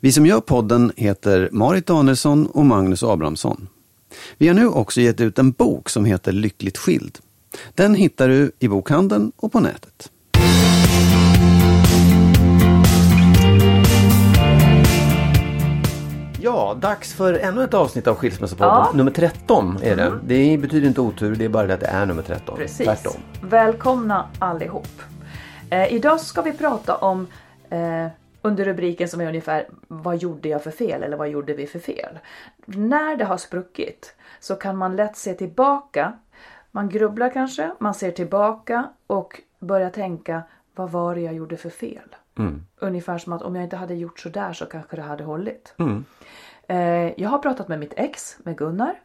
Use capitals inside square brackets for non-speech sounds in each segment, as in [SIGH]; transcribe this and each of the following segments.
Vi som gör podden heter Marit Danielsson och Magnus Abrahamsson. Vi har nu också gett ut en bok som heter Lyckligt skild. Den hittar du i bokhandeln och på nätet. Ja, dags för ännu ett avsnitt av Skilsmässopodden. Ja. Nummer 13 är det. Mm. Det betyder inte otur, det är bara det att det är nummer 13. Precis. Tvärtom. Välkomna allihop. Eh, idag ska vi prata om eh, under rubriken som är ungefär Vad gjorde jag för fel? Eller vad gjorde vi för fel? När det har spruckit så kan man lätt se tillbaka. Man grubblar kanske, man ser tillbaka och börjar tänka Vad var det jag gjorde för fel? Mm. Ungefär som att om jag inte hade gjort så där så kanske det hade hållit. Mm. Eh, jag har pratat med mitt ex, med Gunnar,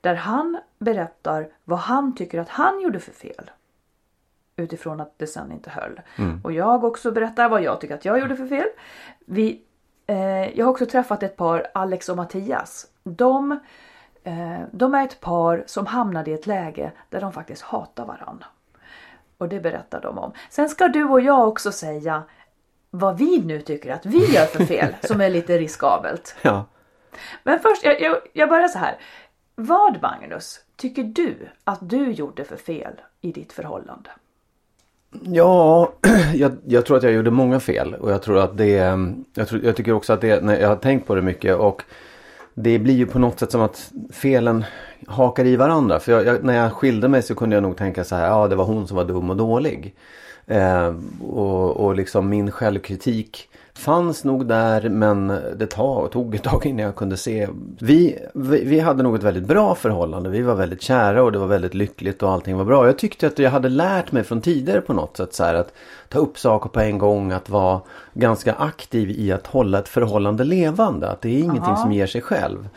där han berättar vad han tycker att han gjorde för fel. Utifrån att det sen inte höll. Och jag också berättar vad jag tycker att jag gjorde för fel. Vi, eh, jag har också träffat ett par, Alex och Mattias. De, eh, de är ett par som hamnade i ett läge där de faktiskt hatar varandra. Och det berättar de om. Sen ska du och jag också säga vad vi nu tycker att vi gör för fel [LAUGHS] som är lite riskabelt. Ja. Men först, jag, jag, jag börjar så här. Vad Magnus tycker du att du gjorde för fel i ditt förhållande? Ja, [CLEARS THROAT] jag, jag tror att jag gjorde många fel och jag tror att det, mm, jag, tror, jag tycker också att det, när jag har tänkt på det mycket och det blir ju på något sätt som att felen hakar i varandra. För jag, jag, när jag skilde mig så kunde jag nog tänka så här, ja det var hon som var dum och dålig. Eh, och, och liksom min självkritik fanns nog där men det tog, tog ett tag innan jag kunde se. Vi, vi, vi hade nog ett väldigt bra förhållande. Vi var väldigt kära och det var väldigt lyckligt och allting var bra. Jag tyckte att jag hade lärt mig från tidigare på något sätt så här att ta upp saker på en gång. Att vara ganska aktiv i att hålla ett förhållande levande. Att det är ingenting Aha. som ger sig själv.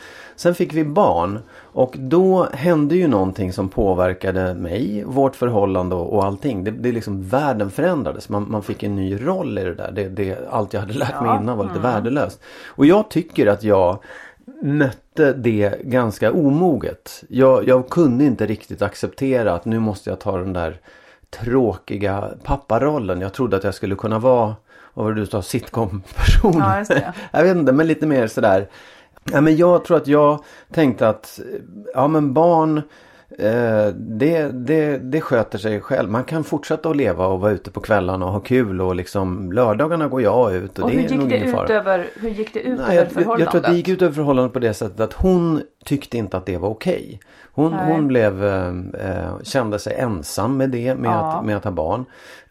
Sen fick vi barn och då hände ju någonting som påverkade mig, vårt förhållande och, och allting. Det, det liksom världen förändrades. Man, man fick en ny roll i det där. Det, det, allt jag hade lärt mig Ja, innan var lite värdelöst. Och jag tycker att jag mötte det ganska omoget. Jag, jag kunde inte riktigt acceptera att nu måste jag ta den där tråkiga papparollen. Jag trodde att jag skulle kunna vara, vad var det du sa, sitcom-person. Ja, [LAUGHS] jag vet inte, men lite mer sådär. Ja, men jag tror att jag tänkte att ja men barn det, det, det sköter sig själv. Man kan fortsätta att leva och vara ute på kvällarna och ha kul och liksom lördagarna går jag ut och, Och det hur är gick nog det, ingen fara. över, hur gick det ut Nej, över jag, förhållandet? jag tror att det gick ut över förhållandet på det sättet att hon tyckte inte att det var okej. Hon, Nej. hon blev, eh, eh, kände sig ensam med det, med, Ja. att, med att ha barn.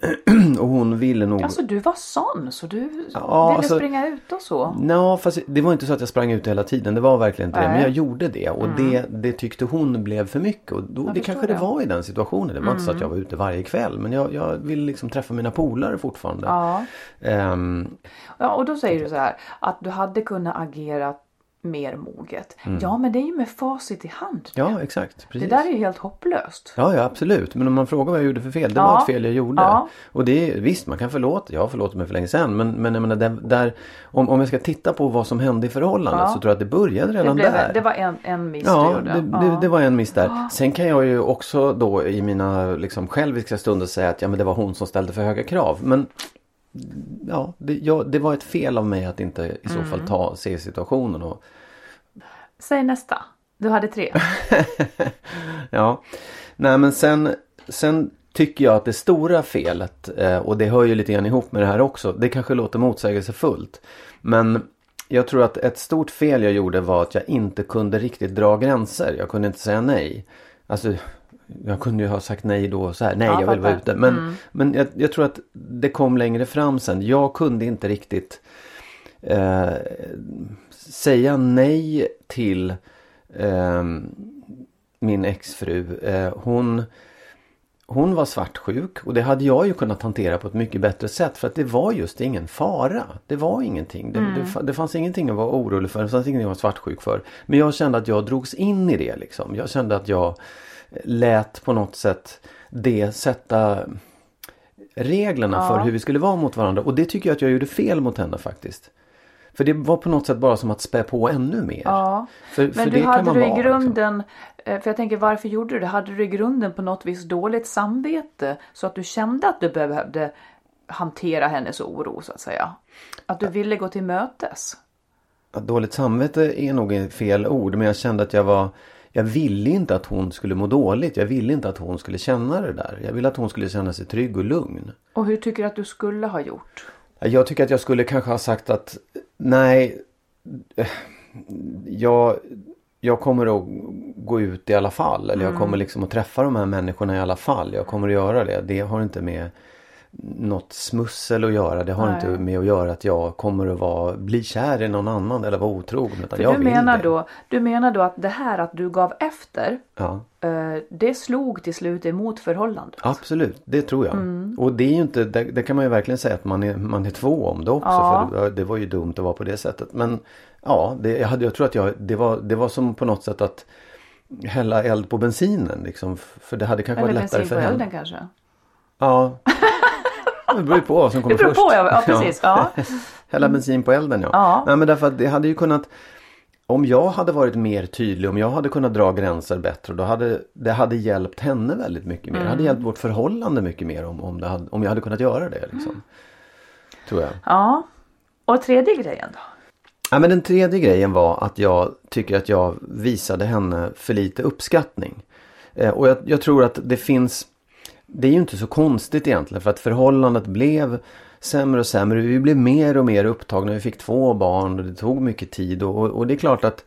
[CLEARS THROAT] och hon ville nog... Alltså du var sån så du ville alltså- springa ut och så? Nå, fast det var inte så att jag sprang ut hela tiden. Det var verkligen inte det. Nej. Men jag gjorde det. Och det, det tyckte hon blev för mycket. Och då, Jag det kanske det det. var i den situationen. Det var inte så att jag var ute varje kväll. Men jag, jag ville liksom träffa mina polare fortfarande. Ja. Ehm, ja. Och då säger du så här att du hade kunnat agera mer moget. Ja men det är ju med facit i hand. Mm. Ja, exakt. Precis. Det där är ju helt hopplöst. Ja, ja, absolut. Men om man frågar vad jag gjorde för fel, det Ja. var ett fel jag gjorde. Ja. Och det är, visst, man kan förlåta. Jag har förlåtit mig för länge sedan. Men, men jag menar, där, där, om, om jag ska titta på vad som hände i förhållandet Ja. så tror jag att det började Det, redan blev, där. det var en, en miss Ja, du gjorde. det, det, det var en miss där. Sen kan jag ju också då i mina liksom, själviska stunder säga att ja, men det var hon som ställde för höga krav. Men ja, det, ja, det var ett fel av mig att inte i så Mm. fall ta, se situationen och Säg nästa. Du hade tre. [LAUGHS] Ja, nej men sen, sen tycker jag att det stora felet eh, och det hör ju lite grann ihop med det här också. Det kanske låter motsägelsefullt. Men jag tror att ett stort fel jag gjorde var att jag inte kunde riktigt dra gränser. Jag kunde inte säga nej. Alltså, jag kunde ju ha sagt nej då så här. Nej, Ja, jag vill vara ute. Men, men jag, jag tror att det kom längre fram sen. Jag kunde inte riktigt eh, säga nej till ehm, min exfru. Eh, hon, hon var svartsjuk och det hade jag ju kunnat hantera på ett mycket bättre sätt för att det var just ingen fara. Det var ingenting. Det, det, fa- det fanns ingenting att vara orolig för. Det fanns ingenting att vara svartsjuk för. Men jag kände att jag drogs in i det liksom. Jag kände att jag lät på något sätt det sätta reglerna för hur vi skulle vara mot varandra. Och det tycker jag att jag gjorde fel mot henne faktiskt. För det var på något sätt bara som att spä på ännu mer. Ja. För, Men för du hade du i vara, liksom. grunden, eh, för jag tänker varför gjorde du det? Hade du i grunden på något vis dåligt samvete så att du kände att du behövde hantera hennes oro så att säga? Att du ville gå till mötes? Att dåligt samvete är nog fel ord men jag kände att jag var Jag ville inte att hon skulle må dåligt. Jag ville inte att hon skulle känna det där. Jag ville att hon skulle känna sig trygg och lugn. Och hur tycker du att du skulle ha gjort? Jag tycker att jag skulle kanske ha sagt att nej, jag, jag kommer att gå ut i alla fall. Eller jag kommer liksom att träffa de här människorna i alla fall. Jag kommer att göra det. Det har inte med något smussel att göra. Det har Nej. inte med att göra att jag kommer att vara, bli kär i någon annan eller vara otrogen. Utan För jag du menar, det. då, du menar då att det här att du gav efter Ja. eh, det slog till slut emot förhållandet? Absolut, det tror jag. Mm. Och det är ju inte, det, det kan man ju verkligen säga att man är, man är två om det också. Ja. För det, var ju dumt att vara på det sättet. Men ja, det, jag, hade, jag tror att jag, det, var, det var som på något sätt att hälla eld på bensinen. Liksom, för det hade kanske Eller varit lättare bensin för på henne. elden kanske? Ja. [LAUGHS] Det beror ju på vad som kommer Det beror först. på, ja, precis. Ja. [LAUGHS] Hälla bensin på elden ja. Ja. Nej men därför att det hade ju kunnat Om jag hade varit mer tydlig, om jag hade kunnat dra gränser bättre då hade det hade hjälpt henne väldigt mycket mer. Det Mm. hade hjälpt vårt förhållande mycket mer om, om, det hade, om jag hade kunnat göra det. Liksom. Tror jag. ja. Och tredje grejen då? Ja, men den tredje grejen var att jag tycker att jag visade henne för lite uppskattning. Eh, och jag, jag tror att det finns det är ju inte så konstigt egentligen för att förhållandet blev sämre och sämre. Vi blev mer och mer upptagna. Vi fick två barn och det tog mycket tid. Och, och, det är klart att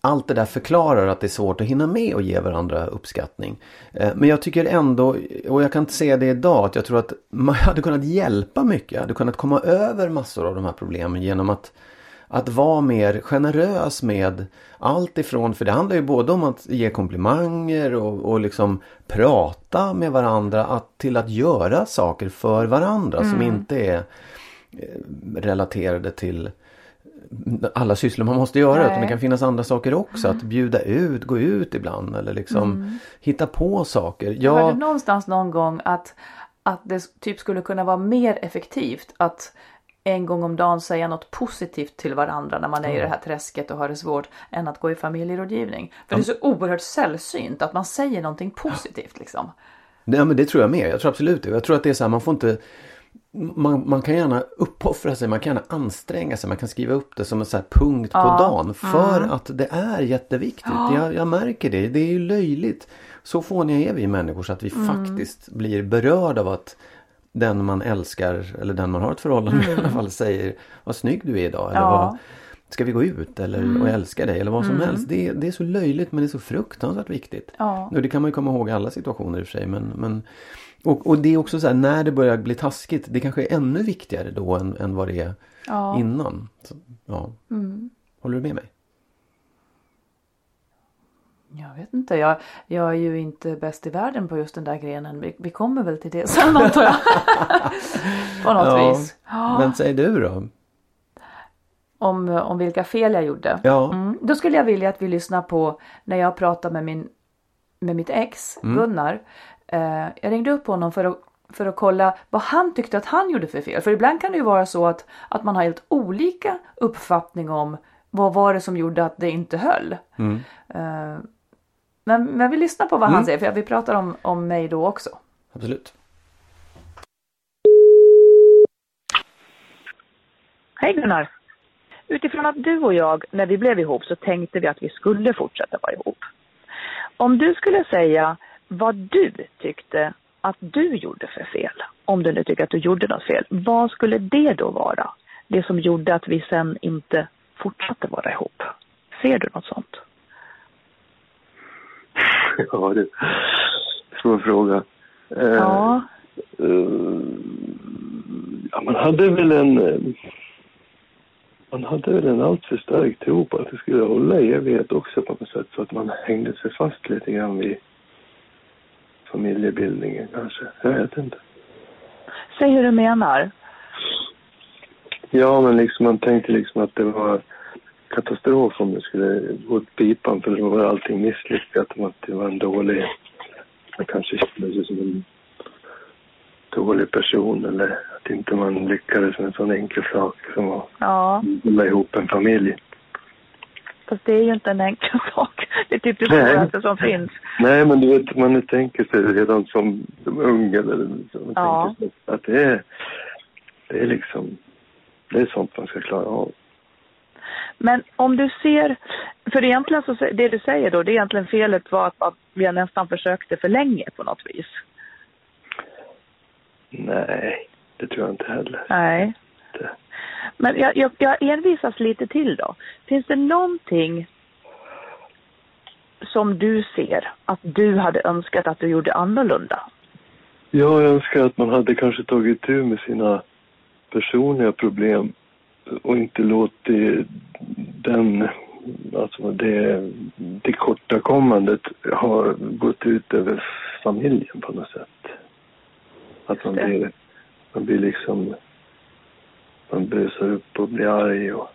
allt det där förklarar att det är svårt att hinna med och ge varandra uppskattning. Eh, men jag tycker ändå, och jag kan inte säga det idag, att jag tror att [LAUGHS] man hade kunnat hjälpa mycket. Jag hade kunnat komma över massor av de här problemen genom att att vara mer generös med allt ifrån, för det handlar ju både om att ge komplimanger och, och liksom prata med varandra att, till att göra saker för varandra som inte är eh, relaterade till alla sysslor man måste göra. Utan det Nej. kan finnas andra saker också. Att bjuda ut, gå ut ibland eller liksom hitta på saker. Jag hörde någonstans någon gång att, att det typ skulle kunna vara mer effektivt att en gång om dagen säga något positivt till varandra när man är i det här träsket och har det svårt än att gå i familjerådgivning. För det är så oerhört sällsynt att man säger någonting positivt liksom. Ja men det tror jag med. Jag tror absolut det. Jag tror att det är så här, man får inte man, man kan gärna uppoffra sig, man kan gärna anstränga sig, man kan skriva upp det som en så punkt på dagen. För att det är jätteviktigt. Jag, jag märker det, det är ju löjligt. Så fåniga är vi människor så att vi faktiskt blir berörda av att den man älskar eller den man har ett förhållande med i alla fall säger Vad snygg du är idag. Eller Ja. vad, Ska vi gå ut eller och jag älskar dig eller vad som helst. Det, är- det är så löjligt men det är så fruktansvärt viktigt. Ja. Och det kan man ju komma ihåg i alla situationer i och för sig. Men, men, och, och det är också så här när det börjar bli taskigt. Det kanske är ännu viktigare då än, än vad det är Ja. innan. Så, ja. Håller du med mig? Jag vet inte, jag, jag är ju inte bäst i världen på just den där grenen. Vi, vi kommer väl till det sen [LAUGHS] antar jag. på något vis. Men säg du då? om, om vilka fel jag gjorde. Ja. Mm. Då skulle jag vilja att vi lyssnar på när jag pratade med, min, med mitt ex Mm. Gunnar. Eh, jag ringde upp honom för att, för att kolla vad han tyckte att han gjorde för fel. För ibland kan det ju vara så att, att man har helt olika uppfattning om vad var det som gjorde att det inte höll. Mm. Eh, men, men vi lyssnar på vad han säger för vi pratar om, om mig då också. Absolut. Hej Gunnar! Utifrån att du och jag, när vi blev ihop, så tänkte vi att vi skulle fortsätta vara ihop. Om du skulle säga vad du tyckte att du gjorde för fel, om du nu tycker att du gjorde något fel, vad skulle det då vara? Det som gjorde att vi sen inte fortsatte vara ihop. Ser du något sånt? [LAUGHS] Ja, det svår fråga. Eh, Ja. eh, ja, man hade väl en... eh, Man hade väl en alltför stark tro på att det skulle hålla i evighet också på något sätt. Så att man hängde sig fast lite grann vid familjebildningen kanske. Jag vet inte. Säg hur du menar. Ja, men liksom man tänkte liksom att det var katastrof om det skulle gå åt pipan för då var allting misslyckat. och Att det var en dålig, man kanske kände sig som en dålig person eller att inte man lyckades med en sån enkel sak som att Ja, hålla ihop en familj. fast det är ju inte en enkel [LAUGHS] sak. Det är typ det svåraste som finns. Nej, men du vet, man tänker sig redan som, som ung eller så, Ja. att det är, det är liksom, det är sånt man ska klara av. Men om du ser, för egentligen så, det du säger då, det är egentligen felet var att, att vi nästan försökte för länge på något vis. Nej, det tror jag inte heller. Nej. Men jag, jag, jag envisas lite till då. Finns det någonting som du ser att du hade önskat att du gjorde annorlunda? Jag önskar att man hade kanske tagit tur med sina personliga problem och inte låtit den, alltså det, det kortakommandet ha gått ut över familjen på något sätt. Att man blir, man blir liksom, man brusar upp och blir arg och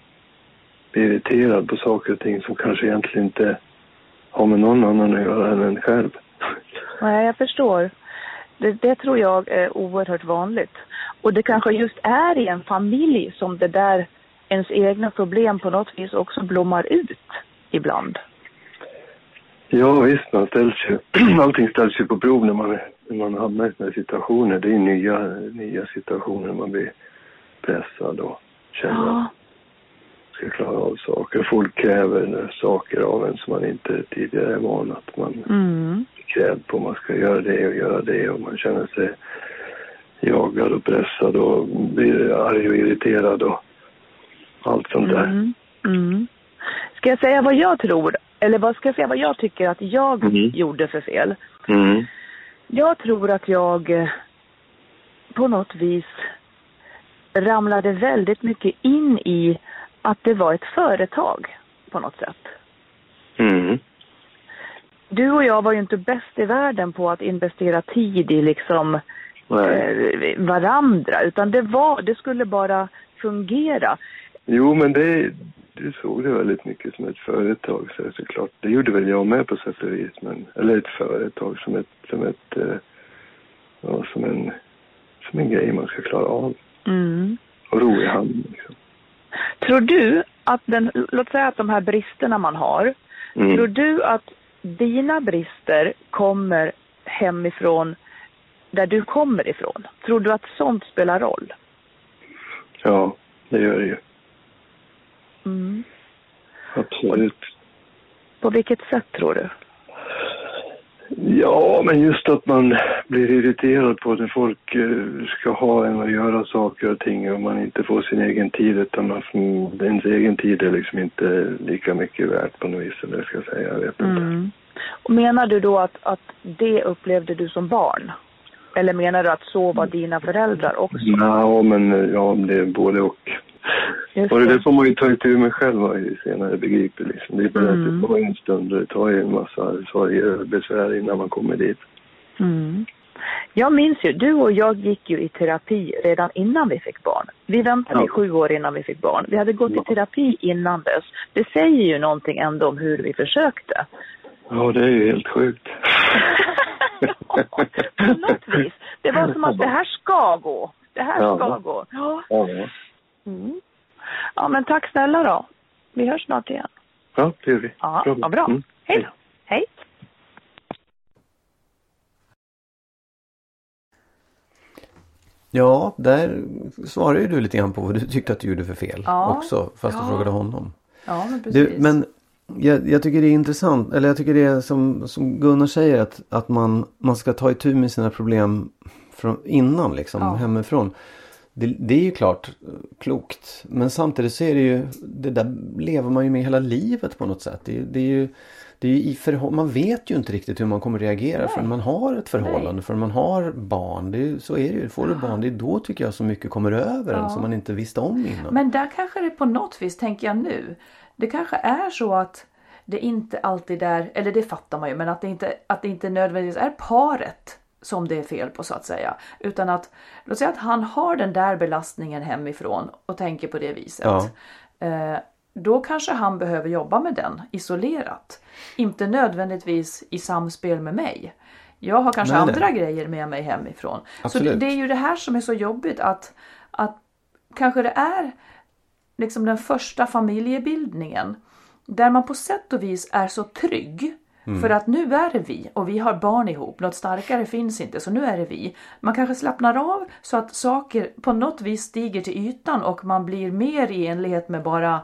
blir irriterad på saker och ting som kanske egentligen inte har med någon annan att göra än en själv. Nej, jag förstår. Det, det tror jag är oerhört vanligt. Och det kanske just är i en familj som det där ens egna problem på något vis också blommar ut ibland. Ja visst, man ställs ju, [CLEARS THROAT] allting ställs ju på prov när man, när man hamnar i sådana här situationer. Det är nya, nya situationer man blir pressad och känner att man ska klara av saker. Folk kräver saker av en som man inte tidigare är van att man Mm. Krävd på. Man ska göra det och göra det och man känner sig jagad och pressad och blir arg och irriterad och allt sånt där. Mm. Mm. Ska jag säga vad jag tror? Eller vad ska jag säga vad jag tycker att jag Mhm. gjorde för fel? Mm. Jag tror att jag eh, på något vis ramlade väldigt mycket in i att det var ett företag på något sätt. Du och jag var ju inte bäst i världen på att investera tid i liksom eh, varandra utan det var, det skulle bara fungera. Jo, men det, du såg det väldigt mycket som ett företag så såklart. Det gjorde väl jag med på sätt och vis. Men, eller ett företag som ett, som ett, eh, ja, som en, som en grej man ska klara av. Mm. Och ro i hand liksom. Tror du att den, låt säga att de här bristerna man har, tror Mm. du att dina brister kommer hemifrån där du kommer ifrån? Tror du att sånt spelar roll? Ja, det gör det ju. Mm. Absolut. På vilket sätt tror du? Ja, men just att man blir irriterad på när folk eh, ska ha en att göra saker och ting och man inte får sin egen tid utan man, ens egen tid är liksom inte lika mycket värt på något vis eller jag ska säga. Jag vet inte. Mm. Och menar du då att, att det upplevde du som barn? Eller menar du att så var dina föräldrar också? Ja, men ja, det är både och. Just Och det där får man ju ta itu med själv ju senare begripit. Liksom. Det är bara Mm. att det tar en stund och det tar ju en massa sorger och besvär innan man kommer dit. Mm. Jag minns ju, du och jag gick ju i terapi redan innan vi fick barn. Vi väntade Ja. i sju år innan vi fick barn. Vi hade gått i terapi innan dess. Det säger ju någonting ändå om hur vi försökte. Ja, det är ju helt sjukt. [LAUGHS] På något vis. Det var som att det här ska gå. Det här Ja. ska gå. Ja. Ja, Mm. ja, men tack snälla då. Vi hörs snart igen. ja det gör vi. Ja, vad bra. Mm. Hej då. Hej. Ja, där svarar ju du lite grann på vad du tyckte att du gjorde för fel Ja. också. Fast du Ja. frågade honom. Ja, men precis. Du, men jag, jag tycker det är intressant, eller jag tycker det är som, som Gunnar säger att, att man, man ska ta itu med sina problem från, innan liksom, Ja. hemifrån. Det, det är ju klart eh, klokt. Men samtidigt så är det ju, det där lever man ju med hela livet på något sätt. Det, det är ju, det är i förhå- man vet ju inte riktigt hur man kommer reagera förrän man har ett förhållande, förrän man har barn. Det är, så är det ju. Får du barn, det är då tycker jag så mycket kommer över en Ja. som man inte visste om innan. Men där kanske det på något vis, tänker jag nu, det kanske är så att det inte alltid är, eller det fattar man ju, men att det inte, att det inte nödvändigtvis är paret som det är fel på så att säga. Utan att, låt säga att han har den där belastningen hemifrån och tänker på det viset. Ja. Eh, då kanske han behöver jobba med den isolerat. Inte nödvändigtvis i samspel med mig. Jag har kanske Nej, nej. andra grejer med mig hemifrån. Så Absolut. det, det är ju det här som är så jobbigt att, att kanske det är liksom den första familjebildningen där man på sätt och vis är så trygg. För att nu är det vi och vi har barn ihop. Något starkare finns inte så nu är det vi. Man kanske slappnar av så att saker på något vis stiger till ytan och man blir mer i enlighet med bara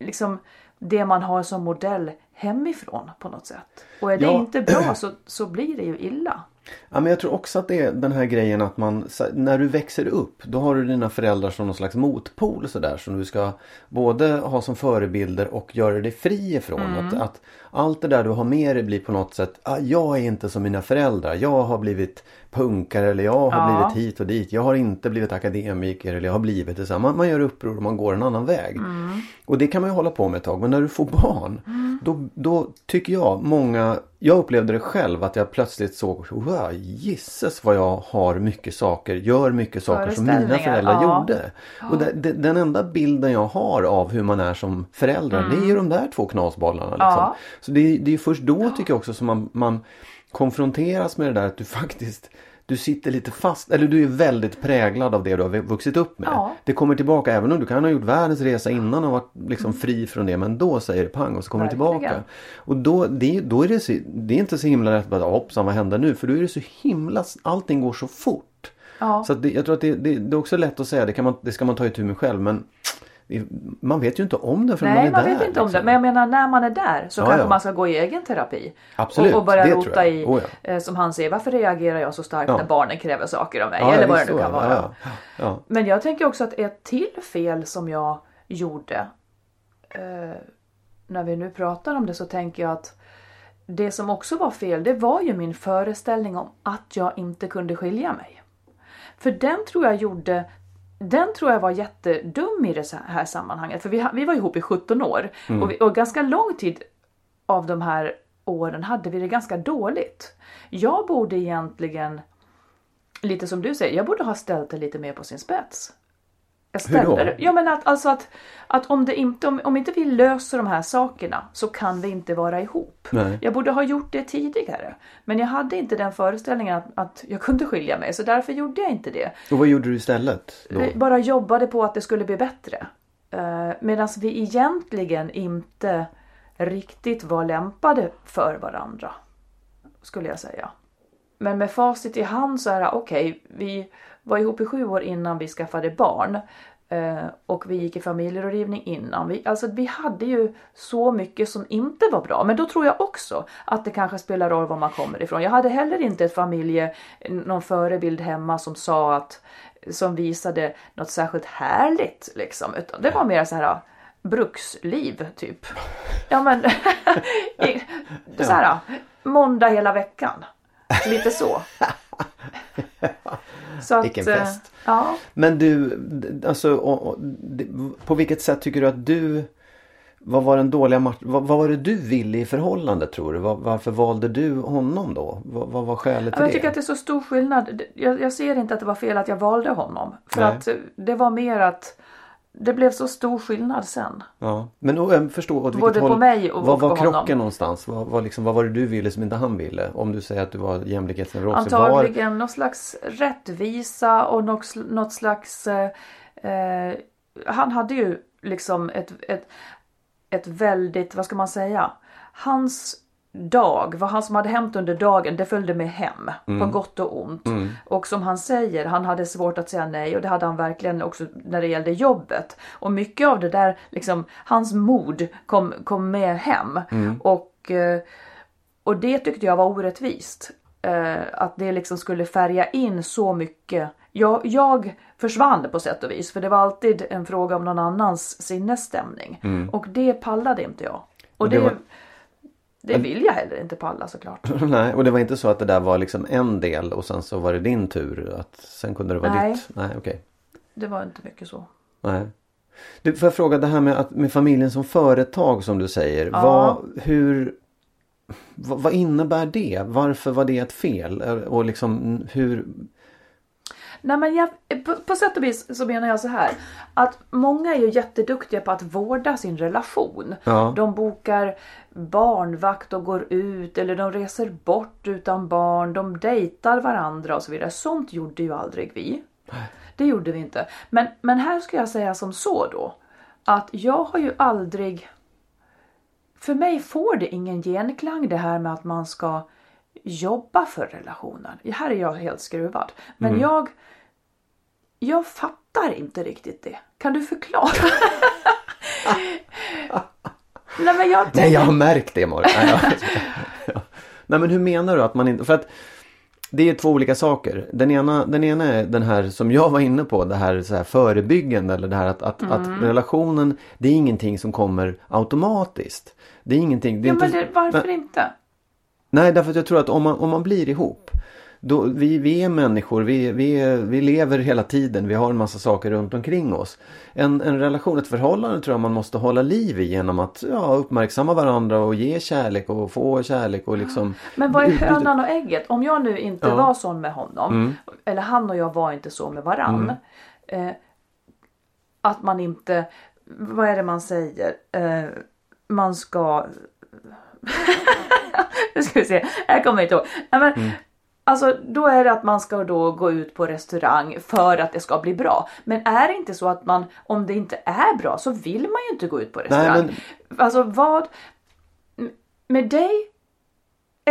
liksom det man har som modell hemifrån på något sätt. Och är det Ja. inte bra så, så blir det ju illa. Ja, men jag tror också att det är den här grejen att man, när du växer upp, då har du dina föräldrar som någon slags motpol sådär som du ska både ha som förebilder och göra dig fri ifrån. Att, att allt det där du har med dig blir på något sätt, ah, jag är inte som mina föräldrar, jag har blivit punkare eller jag har Ja. blivit hit och dit, jag har inte blivit akademiker eller jag har blivit det. så. Man, man gör uppror och man går en annan väg. Och det kan man ju hålla på med ett tag, men när du får barn, då, då tycker jag många, jag upplevde det själv att jag plötsligt såg, wow, gisses vad jag har mycket saker, gör mycket saker som mina föräldrar ja. gjorde. Och det, det, den enda bilden jag har av hur man är som föräldrar, det är ju de där två knasbollarna. Liksom. Ja. Så det, är- det är först då tycker jag också som man, man konfronteras med det där att du faktiskt du sitter lite fast, eller du är väldigt präglad av det du har vuxit upp med. Ja. Det kommer tillbaka även om du kan ha gjort världens resa innan och varit liksom fri från det. Men då säger det pang och så kommer det tillbaka. Och då, det, då är det, så, det är inte så himla lätt att hoppsan vad händer nu? För då är det så himla, allting går så fort. Ja. Så det, jag tror att det, det, det är också lätt att säga, det, kan man, det ska man ta itu med själv. Men man vet ju inte om det förrän Nej, man är man där. vet inte om liksom. det. Men jag menar när man är där så Ja, kanske ja. man ska gå i egen terapi. Absolut, och, och börja rota i, Oh, eh, som han säger, varför reagerar jag så starkt Ja. när barnen kräver saker av mig? Ja, Eller ja, vad det nu kan ja, vara. ja, ja. Men jag tänker också att ett till fel som jag gjorde eh, när vi nu pratar om det så tänker jag att det som också var fel det var ju min föreställning om att jag inte kunde skilja mig. För den tror jag gjorde den tror jag var jättedum i det här sammanhanget. För vi, vi var ihop i 17 år och, vi, och ganska lång tid av de här åren hade vi det ganska dåligt. Jag borde egentligen, lite som du säger, jag borde ha ställt det lite mer på sin spets. Jag Hur då? ställer. Ja men att, alltså att, att om, det inte, om, om inte vi löser de här sakerna så kan vi inte vara ihop. Nej. Jag borde ha gjort det tidigare. Men jag hade inte den föreställningen att, att jag kunde skilja mig så därför gjorde jag inte det. Och vad gjorde du istället? Då? Vi bara jobbade på att det skulle bli bättre. Uh, Medan vi egentligen inte riktigt var lämpade för varandra. Skulle jag säga. Men med facit i hand så är det okej, vi var ihop i sju år innan vi skaffade barn. Eh, och vi gick i familjerådgivning innan. Vi, alltså vi hade ju så mycket som inte var bra. Men då tror jag också att det kanske spelar roll var man kommer ifrån. Jag hade heller inte ett familje, någon förebild hemma som sa att som visade något särskilt härligt liksom. Utan det var mer så här bruksliv typ. Ja men [LAUGHS] så här måndag hela veckan. Lite så. [LAUGHS] så Vilken eh, fest. Ja. Men du, alltså och, och, på vilket sätt tycker du att du vad var den dåliga match... Vad, vad var det du ville i förhållandet tror du? Var, varför valde du honom då? Vad, vad var skälet till Jag det? tycker att det är så stor skillnad. Jag, jag ser inte att det var fel att jag valde honom. För Nej. att eh, det var mer att det blev så stor skillnad sen. Ja. Men och, jag förstår åt vilket Både på håll... mig och- Vad och var på krocken honom. någonstans? Vad, vad, liksom, vad var det du ville som inte han ville? Om du säger att du var jämlikhetsneuros. så Var... Antagligen någon slags rättvisa och något, något slags... Eh, eh, han hade ju liksom ett, ett, ett väldigt, vad ska man säga? Hans dag, vad han som hade hänt under dagen, det följde med hem. På gott och ont. Och som han säger, han hade svårt att säga nej och det hade han verkligen också när det gällde jobbet. Och mycket av det där, liksom, hans mod kom, kom med hem. Och, eh, och det tyckte jag var orättvist. Eh, att det liksom skulle färga in så mycket. Jag, jag försvann på sätt och vis för det var alltid en fråga om någon annans sinnesstämning. Och det pallade inte jag. Och det det, var- det vill jag heller inte palla såklart. [LAUGHS] Nej, och det var inte så att det där var liksom en del och sen så var det din tur. Att sen kunde det vara Nej. ditt. Nej, okej. Det var inte mycket så. Nej. Du, får jag fråga det här med, att, med familjen som företag som du säger. Ja. Vad, hur, vad, vad innebär det? Varför var det ett fel? Och liksom hur... Nej men jag, på, på sätt och vis så menar jag så här. Att många är ju jätteduktiga på att vårda sin relation. Ja. De bokar barnvakt och går ut eller de reser bort utan barn. De dejtar varandra och så vidare. Sånt gjorde ju aldrig vi. Det gjorde vi inte. Men, men här ska jag säga som så då. Att jag har ju aldrig... För mig får det ingen genklang det här med att man ska jobba för relationen. Här är jag helt skruvad. Men jag... Jag fattar inte riktigt det. Kan du förklara? [LAUGHS] Nej men jag Nej, jag har märkt det Malin. [LAUGHS] Nej, men hur menar du att man inte... För att det är två olika saker. Den ena, den ena är den här som jag var inne på, det här, så här förebyggande eller det här att, att, att Mm. relationen, det är ingenting som kommer automatiskt. Det är ingenting... Det är Ja, inte, men det, varför men- inte? Nej, därför att jag tror att om man, om man blir ihop. Då, vi, vi är människor, vi, vi, vi lever hela tiden, vi har en massa saker runt omkring oss. En, en relation, ett förhållande tror jag man måste hålla liv i genom att ja, uppmärksamma varandra och ge kärlek och få kärlek och liksom... [GASPS] Men vad är hönan och ägget? Om jag nu inte Ja. Mm. var sån med honom, eller han och jag var inte så med varann. Eh, att man inte, vad är det man säger? Eh, man ska... [LAUGHS] nu ska vi se, jag kommer inte ihåg. Men, Mm. Alltså då är det att man ska då gå ut på restaurang för att det ska bli bra. Men är det inte så att man, om det inte är bra så vill man ju inte gå ut på restaurang. Alltså vad, med dig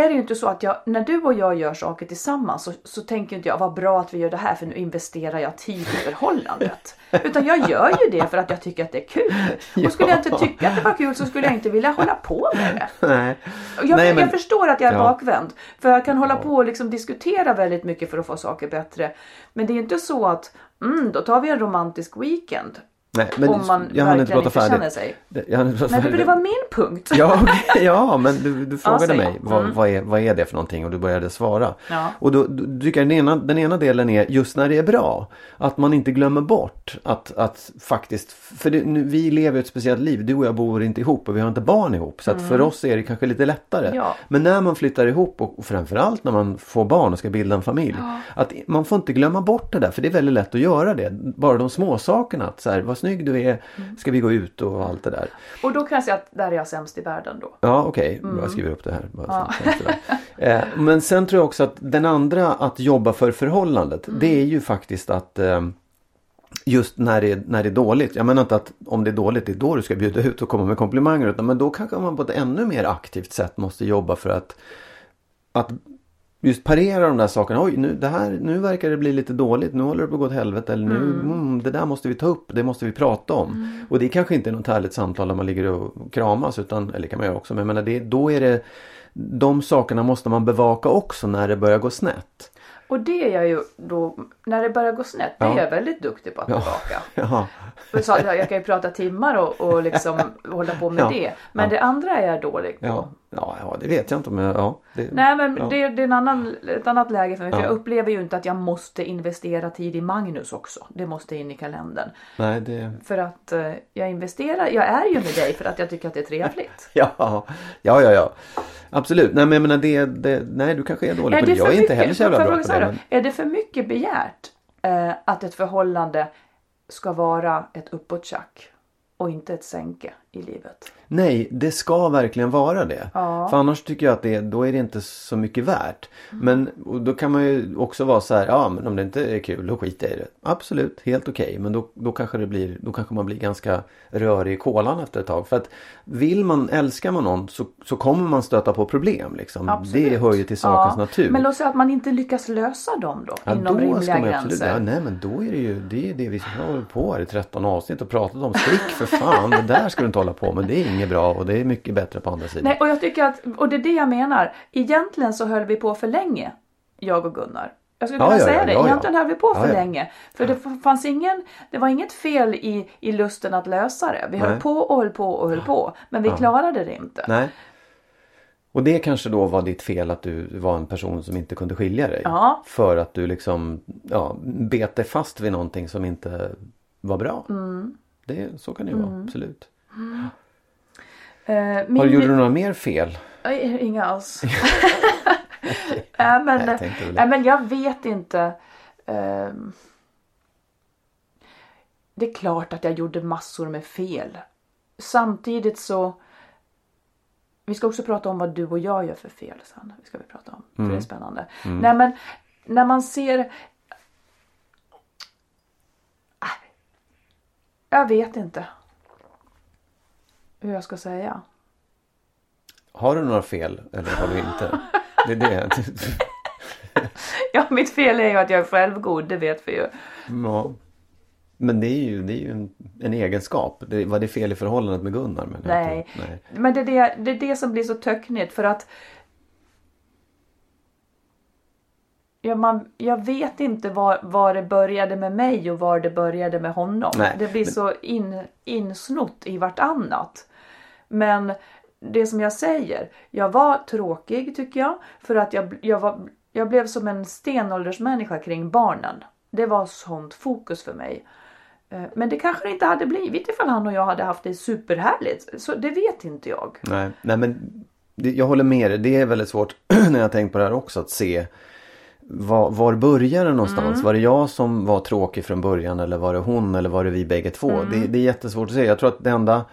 är det ju inte så att jag, när du och jag gör saker tillsammans så, så tänker inte jag vad bra att vi gör det här för nu investerar jag tid i förhållandet. [LAUGHS] Utan jag gör ju det för att jag tycker att det är kul. [LAUGHS] Och skulle jag inte tycka att det var kul så skulle jag inte vilja hålla på med det. [LAUGHS] Nej. Jag, Nej, men- jag förstår att jag är Ja. bakvänd. För jag kan hålla på och liksom diskutera väldigt mycket för att få saker bättre. Men det är inte så att mm, då tar vi en romantisk weekend. Nej, men om man jag hann inte prata färdigt. sig. Jag hann inte prata Men det, färdigt. det var min punkt. Ja, okej, ja men du, du [LAUGHS] frågade säg. mig vad, Mm. vad, är, vad är det för någonting och du började svara. Ja. Och då, då tycker jag den ena, den ena delen är just när det är bra. Att man inte glömmer bort att, att faktiskt, för det, nu, vi lever ett speciellt liv. Du och jag bor inte ihop och vi har inte barn ihop. Så att för oss är det kanske lite lättare. Mm. Ja. Men när man flyttar ihop och, och framförallt när man får barn och ska bilda en familj. Att man får inte glömma bort det där för det är väldigt lätt att göra det. Bara de små sakerna. Att så här, vad snygg du är, Mm. ska vi gå ut och allt det där. Och då kan jag säga att där är jag sämst i världen då. Ja okej, jag skriver upp det här. Det. eh, men sen tror jag också att den andra att jobba för förhållandet. Det är ju faktiskt att eh, Just när det, när det är dåligt. Jag menar inte att om det är dåligt det är då du ska bjuda ut och komma med komplimanger. Utan, men då kanske man på ett ännu mer aktivt sätt måste jobba för att Att just parera de där sakerna. Oj, nu, det här, nu verkar det bli lite dåligt. Nu håller det på att gå åt helvete. Eller nu, mm, det där måste vi ta upp. Det måste vi prata om. Och det kanske inte är något härligt samtal där man ligger och kramas. Utan, eller kan man göra också. Men menar, det, då är det de sakerna måste man bevaka också när det börjar gå snett. Och det är jag ju då, när det börjar gå snett, det Ja. är jag väldigt duktig på att Ja. bevaka. Jaha. Och så, jag kan ju prata timmar och, och liksom [LAUGHS] hålla på med Ja. det. Men Ja. det andra är jag dålig på. Ja. Ja, ja det vet jag inte jag... Ja, det, Nej men ja. det, det är en annan, ett annat läge för mig. För Ja. jag upplever ju inte att jag måste investera tid i Magnus också. Det måste in i kalendern. Nej, det... För att eh, jag investerar, jag är ju med dig för att jag tycker att det är trevligt. [LAUGHS] Ja, ja, ja, ja. Absolut. Nej, men jag menar det, det... Nej, du kanske är dålig Är på det det. Jag är inte mycket- heller så jävla jag bra på det. Men... Är det för mycket begärt eh, att ett förhållande ska vara ett uppåttjack och inte ett sänke i livet? Nej, det ska verkligen vara det. Ja. För annars tycker jag att det, då är det inte så mycket värt. Men och då kan man ju också vara så här, ja men om det inte är kul då skiter jag i det. Absolut, helt okej. Men då, då, kanske det blir, då kanske man blir ganska rörig i kolan efter ett tag. För att vill man, älskar man någon så, så kommer man stöta på problem liksom. Absolut. Det hör ju till sakens Ja, natur. Men låt säga att man inte lyckas lösa dem då Ja, inom då rimliga ska man gränser. absolut, ja, nej men då är det ju det, är det vi har hållit på här i 13 avsnitt och pratat om. Stick för fan, det där ska du inte hålla på med. Det är inget bra och det är mycket bättre på andra sidan. Nej, och jag tycker att, och det är det jag menar. Egentligen så höll vi på för länge, jag och Gunnar. Jag skulle kunna ja, säga ja, det. ja. Egentligen höll vi på för länge. För det fanns ingen, det var inget fel i, i lusten att lösa det. Vi höll Nej. på och höll på och höll på. Men vi klarade det inte. Nej. Och det kanske då var ditt fel att du var en person som inte kunde skilja dig. För att du liksom ja, bet dig fast vid någonting som inte var bra. Mm. Det, så kan det ju vara, absolut. Eh, Har, min- gjorde du några mer fel? Inga alls. [LAUGHS] [LAUGHS] Nej, men, Nej, jag nej, men jag vet inte. Ehm, det är klart att jag gjorde massor med fel. Samtidigt så. Vi ska också prata om vad du och jag gör för fel sen. Det ska vi prata om. För det är spännande. Nej men när man ser. Ah, Jag vet inte. Hur jag ska säga. Har du några fel eller har du inte? Det är det. [LAUGHS] Ja, mitt fel är ju att jag är självgod, det vet vi ju. Ja. Men det är ju, det är ju en, en egenskap. Det, var det fel i förhållandet med Gunnar? Men Nej. nej. Men det är det, det är det som blir så töcknigt för att Ja, man, jag vet inte var, var det började med mig och var det började med honom. Nej, det blir men- så in, insnott i vartannat. Men det som jag säger, jag var tråkig tycker jag. För att jag, jag, var, jag blev som en stenåldersmänniska kring barnen. Det var sånt fokus för mig. Eh, Men det kanske det inte hade blivit ifall han och jag hade haft det superhärligt. Så det vet inte jag. Nej, nej men det, jag håller med dig. Det är väldigt svårt [CLEARS THROAT] när jag tänkt på det här också att se var, var börjar det någonstans? Mm. Var det jag som var tråkig från början eller var det hon eller var det vi bägge två? Mm. Det, det är jättesvårt att säga. Jag tror att det enda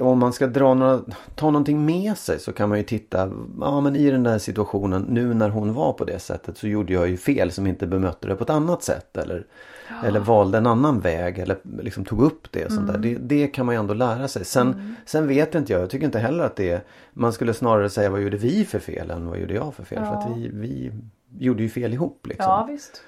om man ska dra några, ta någonting med sig så kan man ju titta, ja men i den där situationen nu när hon var på det sättet så gjorde jag ju fel som inte bemötte det på ett annat sätt eller, eller valde en annan väg eller liksom tog upp det. och Sånt där. Mm. Det, det kan man ju ändå lära sig. Sen, sen vet inte jag, jag tycker inte heller att det är, man skulle snarare säga vad gjorde vi för fel än vad gjorde jag för fel. För att vi, vi gjorde ju fel ihop liksom. Ja visst.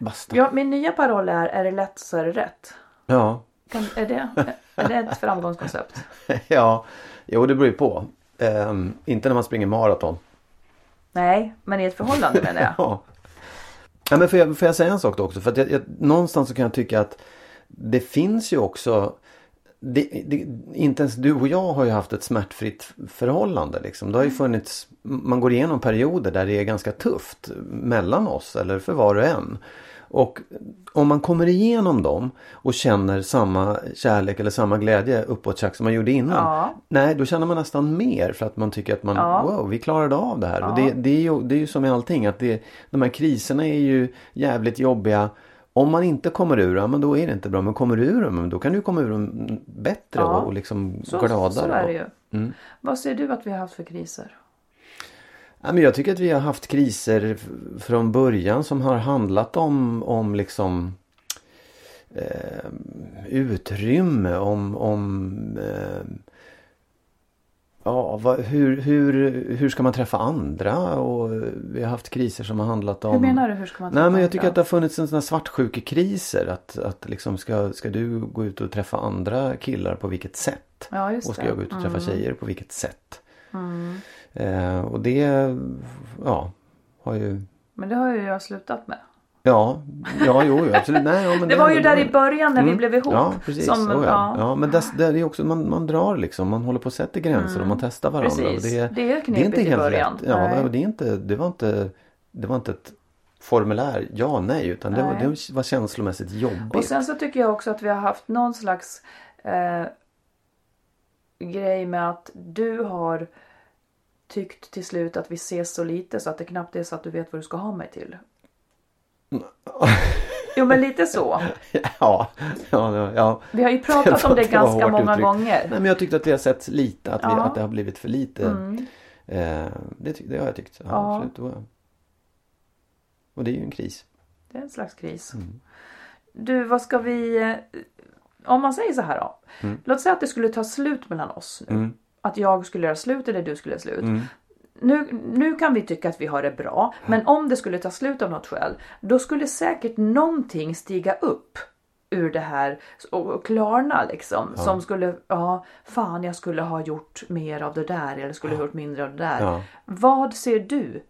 Basta. Ja, min nya paroll är, är det lätt så är det rätt. Ja. Kan, är, det, [LAUGHS] är det ett framgångskoncept? [LAUGHS] ja, jo det beror ju på. Ehm, inte när man springer maraton. Nej, men i ett förhållande menar jag. [LAUGHS] Ja. ja men får jag, får jag säga en sak då också? För att jag, jag, någonstans så kan jag tycka att det finns ju också det, det, inte ens du och jag har ju haft ett smärtfritt förhållande. Liksom. Det har ju funnits, man går igenom perioder där det är ganska tufft mellan oss eller för var och en. Och om man kommer igenom dem och känner samma kärlek eller samma glädje uppåt som man gjorde innan. Ja. Nej, då känner man nästan mer för att man tycker att man, Ja. wow, vi klarade av det här. Och det, det, är ju, det är ju som med allting, att det, de här kriserna är ju jävligt jobbiga. Om man inte kommer ur dem, men då är det inte bra. Men kommer du ur dem, då kan du komma ur dem bättre Ja. och liksom Så, gladare. så är det ju. Mm. Vad ser du att vi har haft för kriser? Ja, men jag tycker att vi har haft kriser från början som har handlat om, om liksom eh, utrymme, om, om eh, ja, vad, hur, hur, hur ska man träffa andra? Och vi har haft kriser som har handlat om Hur menar du? Hur ska man Nej men jag träffa tycker andra? att det har funnits en sån här svartsjukekriser. Att, att liksom ska, ska du gå ut och träffa andra killar på vilket sätt? Ja, just och ska det. jag gå ut och träffa Mm. tjejer på vilket sätt? Mm. Eh, och det, ja, har ju... Men det har ju jag slutat med. Ja, ja jo, jo absolut. Nej, ja, men [LAUGHS] Det var ju där i början när vi blev ihop. Mm. Ja, precis. som- oh, ja. ja. Men det, det är också, man, man drar liksom, man håller på att sätta gränser och man testar varandra. Mm. Precis. Och Det är knepigt i början. lätt. Ja, Nej. det, det, är inte, det, var inte, det var inte ett formulär ja nej utan det var, Nej. det var känslomässigt jobbigt. Och sen så tycker jag också att vi har haft någon slags eh, grej med att du har tyckt till slut att vi ses så lite så att det knappt är så att du vet vad du ska ha mig till. [LAUGHS] Jo men lite så. [LAUGHS] ja, ja, ja. Vi har ju pratat om [LAUGHS] det var ganska många uttryckt. gånger. Nej men jag tyckte att det har sett lite, att, vi, Ja. Mm. att det har blivit för lite. Eh, det, det har jag tyckt. Ja, Ja. Absolut. Det Och det är ju en kris. Det är en slags kris. Mm. Du, vad ska vi... Om man säger så här då. Låt säga att det skulle ta slut mellan oss nu. Mm. Att jag skulle göra slut eller du skulle göra slut. Mm. Nu, nu kan vi tycka att vi har det bra. Men om det skulle ta slut av något skäl. Då skulle säkert någonting stiga upp ur det här och, klarna liksom. Som skulle, ja, fan jag skulle ha gjort mer av det där eller skulle ha gjort mindre av det där. Ja. Vad ser du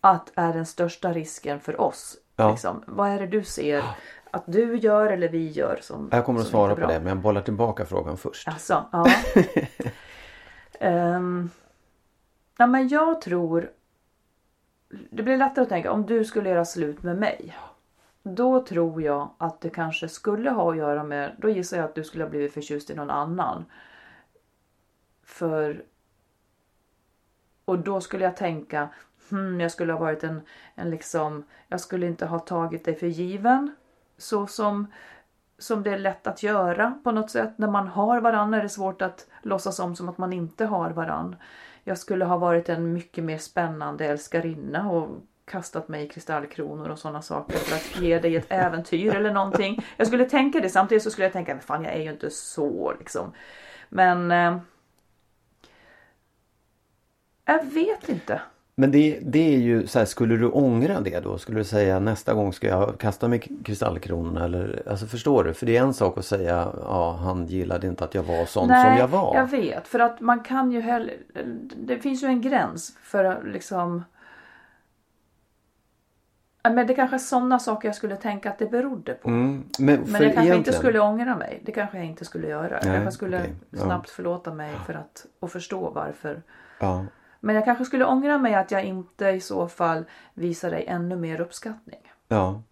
att är den största risken för oss? Ja. Liksom? Vad är det du ser att du gör eller vi gör som Jag kommer att svara på det men jag bollar tillbaka frågan först. Alltså, ja. um, [LAUGHS] ja men jag tror det blir lättare att tänka om du skulle göra slut med mig. Då tror jag att det kanske skulle ha att göra med, då gissar jag att du skulle ha blivit förtjust i någon annan. För och då skulle jag tänka, hmm, jag skulle ha varit en, en liksom, jag skulle inte ha tagit dig för given. Så som, som det är lätt att göra på något sätt. När man har varann är det svårt att låtsas om som att man inte har varann. Jag skulle ha varit en mycket mer spännande älskarinna och kastat mig i kristallkronor och sådana saker för att ge dig ett äventyr eller någonting. Jag skulle tänka det samtidigt så skulle jag tänka, men fan jag är ju inte så liksom. Men eh, jag vet inte. Men det, det är ju så här, skulle du ångra det då? Skulle du säga nästa gång ska jag kasta mig kristallkronorna eller alltså förstår du? För det är en sak att säga ja han gillade inte att jag var sån som jag var. jag vet. För att man kan ju heller... Det finns ju en gräns för liksom... Ja, Men det kanske är sådana saker jag skulle tänka att det berodde på. Mm, men Men jag kanske inte egentligen- skulle ångra mig. Det kanske jag inte skulle göra. jag Nej, kanske skulle. Ja. snabbt förlåta mig för att och förstå varför. Ja. Men jag kanske skulle ångra mig att jag inte i så fall visar dig ännu mer uppskattning. ja,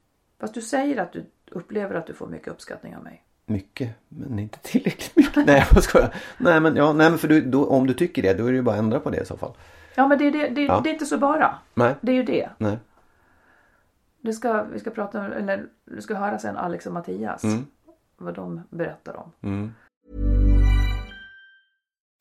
Fast du säger att du upplever att du får mycket uppskattning av mig. mycket men inte tillräckligt mycket. nej jag skojar. Nej men, ja, nej, men för du, då, om du tycker det då är det ju bara att ändra på det i så fall. Ja men det, är det, det, Ja. det är inte så bara. Nej, Det är ju det. nej. Det ska, vi ska prata eller du ska höra sen Alex och Mattias. Mm. Vad de berättar om. Mm.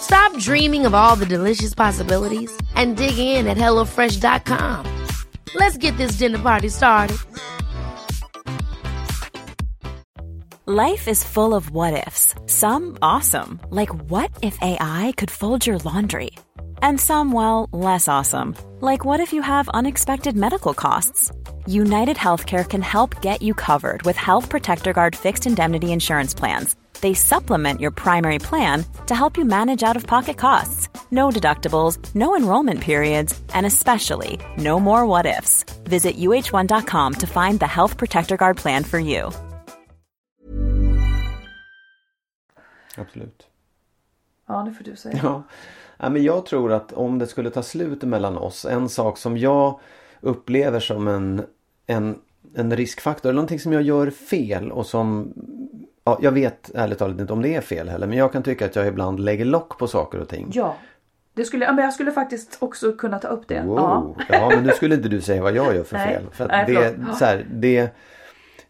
Stop dreaming of all the delicious possibilities and dig in at HelloFresh.com. Let's get this dinner party started. Life is full of what ifs. Some awesome, like what if AI could fold your laundry? And some, well, less awesome, like what if you have unexpected medical costs? United Healthcare can help get you covered with Health Protector Guard fixed indemnity insurance plans. They supplement your primary plan to help you manage out of pocket costs. No deductibles, no enrollment periods, and especially no more what ifs. Visit uh1.com to find the Health Protector Guard plan for you. Absolut. Ja, det får du säga. Ja. ja, men jag tror att om det skulle ta slut mellan oss, en sak som jag upplever som en, en, en riskfaktor, eller någonting som jag gör fel och som Ja, jag vet ärligt talat inte om det är fel heller men jag kan tycka att jag ibland lägger lock på saker och ting. Ja, Det skulle, ja, men jag skulle faktiskt också kunna ta upp det. Wow. Ja. Ja. men nu skulle inte du säga vad jag gör för [LAUGHS] Nej. fel. För Nej, det, så här, det,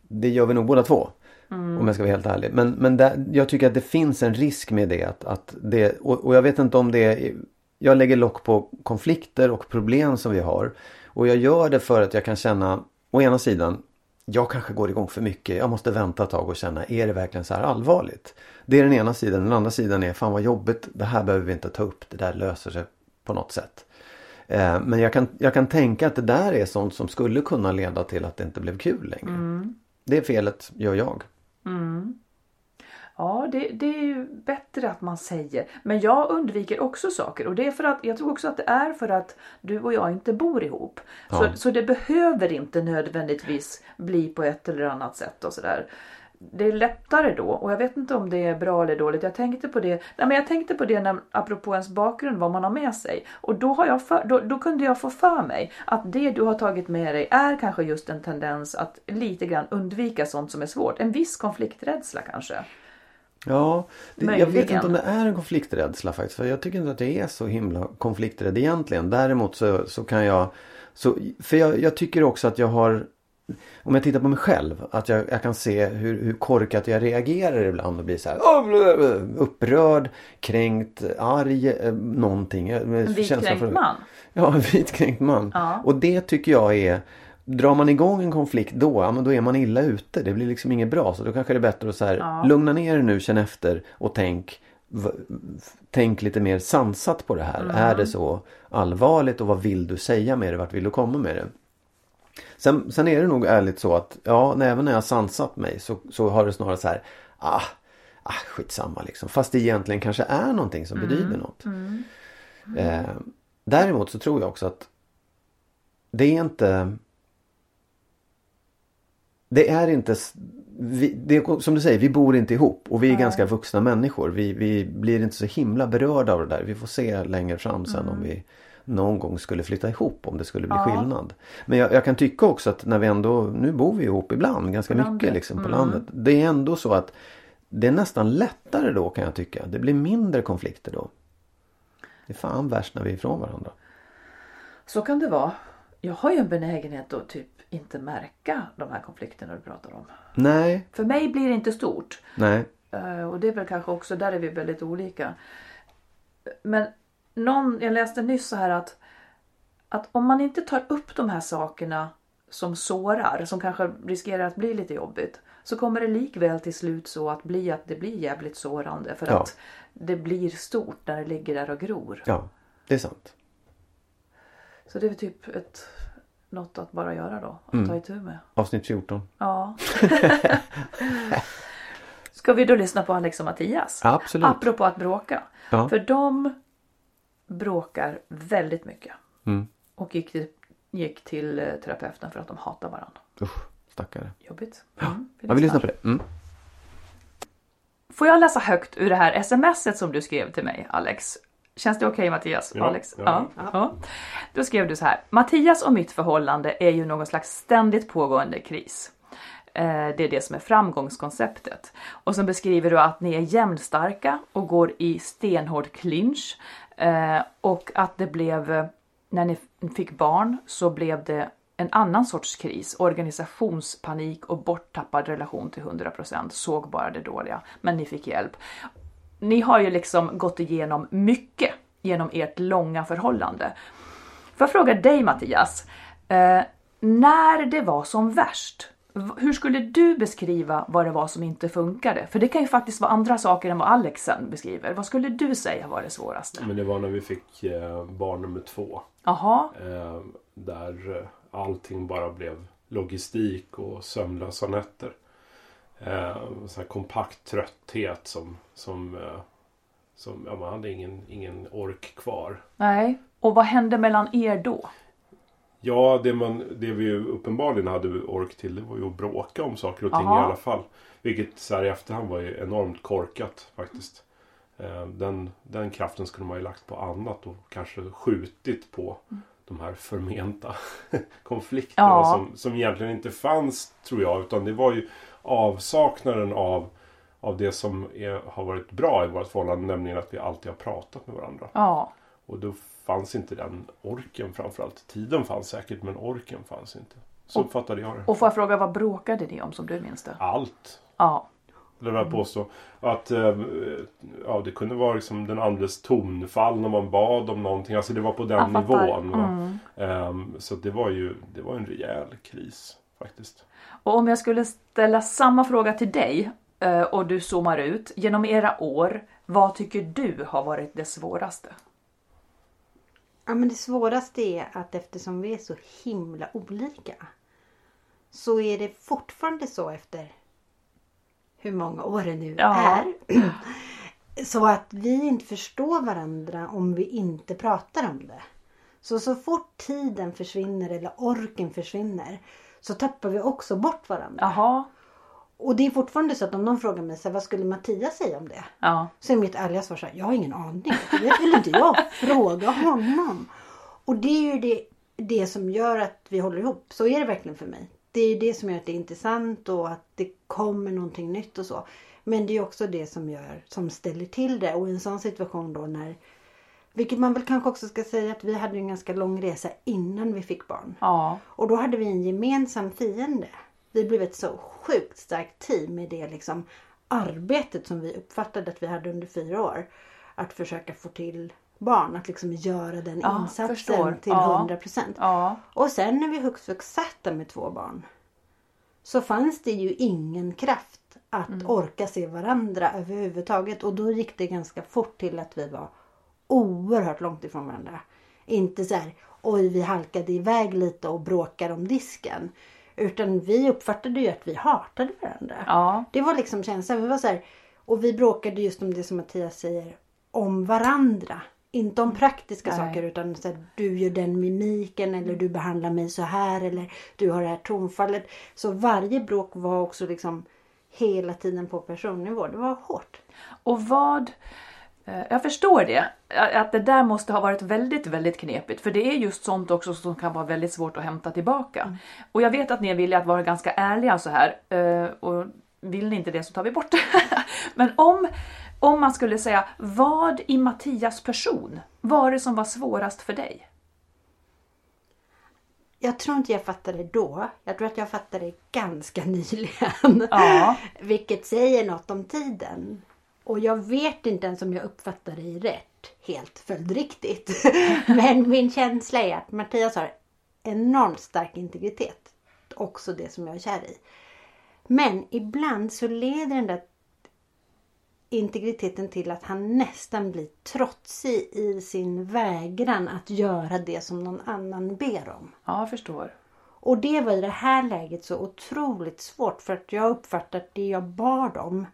det gör vi nog båda två. Mm. Om jag ska vara helt ärlig. Men, men där, jag tycker att det finns en risk med det. Att, att det och, och jag vet inte om det är, Jag lägger lock på konflikter och problem som vi har. Och jag gör det för att jag kan känna å ena sidan jag kanske går igång för mycket. Jag måste vänta ett tag och känna, är det verkligen så här allvarligt? Det är den ena sidan. Den andra sidan är, fan vad jobbigt. Det här behöver vi inte ta upp. Det där löser sig på något sätt. Eh, men jag kan, jag kan tänka att det där är sånt som skulle kunna leda till att det inte blev kul längre. Det felet gör jag. Ja, det, det är ju bättre att man säger. Men jag undviker också saker och det är för att jag tror också att det är för att du och jag inte bor ihop. Så, Ja. så det behöver inte nödvändigtvis bli på ett eller annat sätt och sådär. Det är lättare då och jag vet inte om det är bra eller dåligt. Jag tänkte på det, nej men jag tänkte på det när, apropå ens bakgrund, vad man har med sig. Och då, har jag för, då, då kunde jag få för mig att det du har tagit med dig är kanske just en tendens att lite grann undvika sånt som är svårt. En viss konflikträdsla kanske. Ja, det, jag vet inte om det är en konflikträdsla faktiskt. För jag tycker inte att jag är så himla konflikträdd egentligen. Däremot så, så kan jag... Så, för jag, jag tycker också att jag har... Om jag tittar på mig själv. Att jag, jag kan se hur, hur korkat jag reagerar ibland och blir så här upprörd, kränkt, arg, eh, någonting. En vitkränkt man. Ja, en vitkränkt man. Ja. Och det tycker jag är Drar man igång en konflikt då, ja men då är man illa ute. Det blir liksom inget bra. Så då kanske det är bättre att så här, Ja. lugna ner er nu, känn efter och tänk Tänk lite mer sansat på det här. Mm. Är det så allvarligt och vad vill du säga med det? Vart vill du komma med det? Sen, sen är det nog ärligt så att ja, även när jag sansat mig så, så har det snarare så här ah, ah, skitsamma liksom. Fast det egentligen kanske är någonting som betyder något. Eh, däremot så tror jag också att det är inte det är inte vi, det är, som du säger, vi bor inte ihop och vi är ganska vuxna människor. Vi, vi blir inte så himla berörda av det där. Vi får se längre fram sen om vi någon gång skulle flytta ihop om det skulle bli skillnad. Men jag, jag kan tycka också att när vi ändå, nu bor vi ihop ibland ganska mycket landet. liksom på landet. Det är ändå så att det är nästan lättare då kan jag tycka. Det blir mindre konflikter då. Det är fan värst när vi är ifrån varandra. Så kan det vara. Jag har ju en benägenhet att typ inte märka de här konflikterna du pratar om. Nej, För mig blir det inte stort. nej. Eh, Och det är väl kanske också, där är vi väldigt olika. Men någon, jag läste nyss så här att, att om man inte tar upp de här sakerna som sårar, som kanske riskerar att bli lite jobbigt. Så kommer det likväl till slut så att bli att det blir jävligt sårande. För Ja. att det blir stort när det ligger där och gror. Ja, det är sant. Så det är typ ett, något att bara göra då. Att Mm. ta itu med. Avsnitt 14. Ja. [LAUGHS] Ska vi då lyssna på Alex och Mattias? Absolut. Apropå att bråka. Ja. För de bråkar väldigt mycket. Mm. Och gick till, gick till eh, terapeuten för att de hatar varandra. Usch, stackare. Jobbigt. Mm, Ja, vi lyssnar på det. Mm. Får jag läsa högt ur det här smset som du skrev till mig Alex? Känns det okej Mattias? Ja, Alex? ja. ja. Då skrev du så här. Mattias och mitt förhållande är ju någon slags ständigt pågående kris. Eh, Det är det som är framgångskonceptet. Och sen beskriver du att ni är jämnstarka och går i stenhård clinch. Eh, Och att det blev, när ni fick barn så blev det en annan sorts kris. Organisationspanik och borttappad relation till 100%. Såg bara det dåliga. Men ni fick hjälp. Ni har ju liksom gått igenom mycket genom ert långa förhållande. Får jag fråga dig Mattias, eh, när det var som värst, hur skulle du beskriva vad det var som inte funkade? För det kan ju faktiskt vara andra saker än vad Alex sen beskriver. Vad skulle du säga var det svåraste? Men det var när vi fick eh, barn nummer två. Jaha, Eh, där eh, allting bara blev logistik och sömnlösa nätter. Eh, så här kompakt trötthet som, som, eh, som ja, man hade ingen, ingen ork kvar. nej. Och vad hände mellan er då? Ja, det, man, det vi uppenbarligen hade ork till det var ju att bråka om saker och ting Aha. i alla fall. Vilket så här i efterhand var ju enormt korkat faktiskt. Eh, Den, den kraften skulle man ju lagt på annat och kanske skjutit på de här förmenta [LAUGHS] konflikterna Ja. som, som egentligen inte fanns tror jag. Utan det var ju avsaknaden av, av det som är, har varit bra i vårt förhållande. Nämligen att vi alltid har pratat med varandra. Ja, Och då fanns inte den orken framförallt. Tiden fanns säkert men orken fanns inte. Så uppfattade jag det. Och får jag fråga vad bråkade ni om som du minns det? Allt. Ja. Det vill jag påstå. Att eh, ja, det kunde vara liksom den andres tonfall när man bad om någonting. Alltså det var på den nivån. Mm. Ehm, så det var ju det var en rejäl kris faktiskt. Och om jag skulle ställa samma fråga till dig eh, och du zoomar ut. Genom era år, vad tycker du har varit det svåraste? Ja men det svåraste är att eftersom vi är så himla olika så är det fortfarande så efter hur många år det nu Ja. är. [CLEARS THROAT] Så att vi inte förstår varandra om vi inte pratar om det. Så så fort tiden försvinner eller orken försvinner så tappar vi också bort varandra. Jaha. Och det är fortfarande så att om någon frågar mig så här, vad skulle Mattias säga om det? Ja. Så är mitt ärliga svar så här, jag har ingen aning. Det väl inte jag. [LAUGHS] Fråga honom. Och det är ju det, det som gör att vi håller ihop. Så är det verkligen för mig. Det är det som gör att det är intressant och att det kommer någonting nytt och så. Men det är också det som gör, som ställer till det. Och i en sån situation då när vilket man väl kanske också ska säga att vi hade en ganska lång resa innan vi fick barn. Ja. Och då hade vi en gemensam fiende. Vi blev ett så sjukt starkt team med det liksom arbetet som vi uppfattade att vi hade under fyra år. Att försöka få till barn, att liksom göra den Ja, insatsen förstår. till Ja. 100 procent. Ja. Och sen när vi flux satt där med två barn så fanns det ju ingen kraft att Mm. orka se varandra överhuvudtaget. Och då gick det ganska fort till att vi var oerhört långt ifrån varandra. Inte så här, oj vi halkade iväg lite och bråkade om disken. Utan vi uppfattade ju att vi hatade varandra. Ja. Det var liksom känslan. Vi var så här, och vi bråkade just om det som Mattias säger, om varandra. Inte om praktiska Nej. saker utan så här, du gör den mimiken eller du behandlar mig så här eller du har det här tonfallet. Så varje bråk var också liksom hela tiden på personnivå. Det var hårt. Och vad... eh, Jag förstår det. Att det där måste ha varit väldigt, väldigt knepigt. För det är just sånt också som kan vara väldigt svårt att hämta tillbaka. Och jag vet att ni är villiga att vara ganska ärliga så här. eh, Och vill ni inte det så tar vi bort det. [LAUGHS] Men om, om man skulle säga, vad i Mattias person var det som var svårast för dig? Jag tror inte jag fattade det då. Jag tror att jag fattade det ganska nyligen. Ja. [LAUGHS] Vilket säger något om tiden. Och jag vet inte ens om jag uppfattar det rätt. Helt följdriktigt. [LAUGHS] Men min känsla är att Mattias har enormt stark integritet. Också det som jag är kär i. Men ibland så leder den där integriteten till att han nästan blir trotsig i sin vägran att göra det som någon annan ber om. Ja, jag förstår. Och det var i det här läget så otroligt svårt för att jag uppfattade att det jag bad om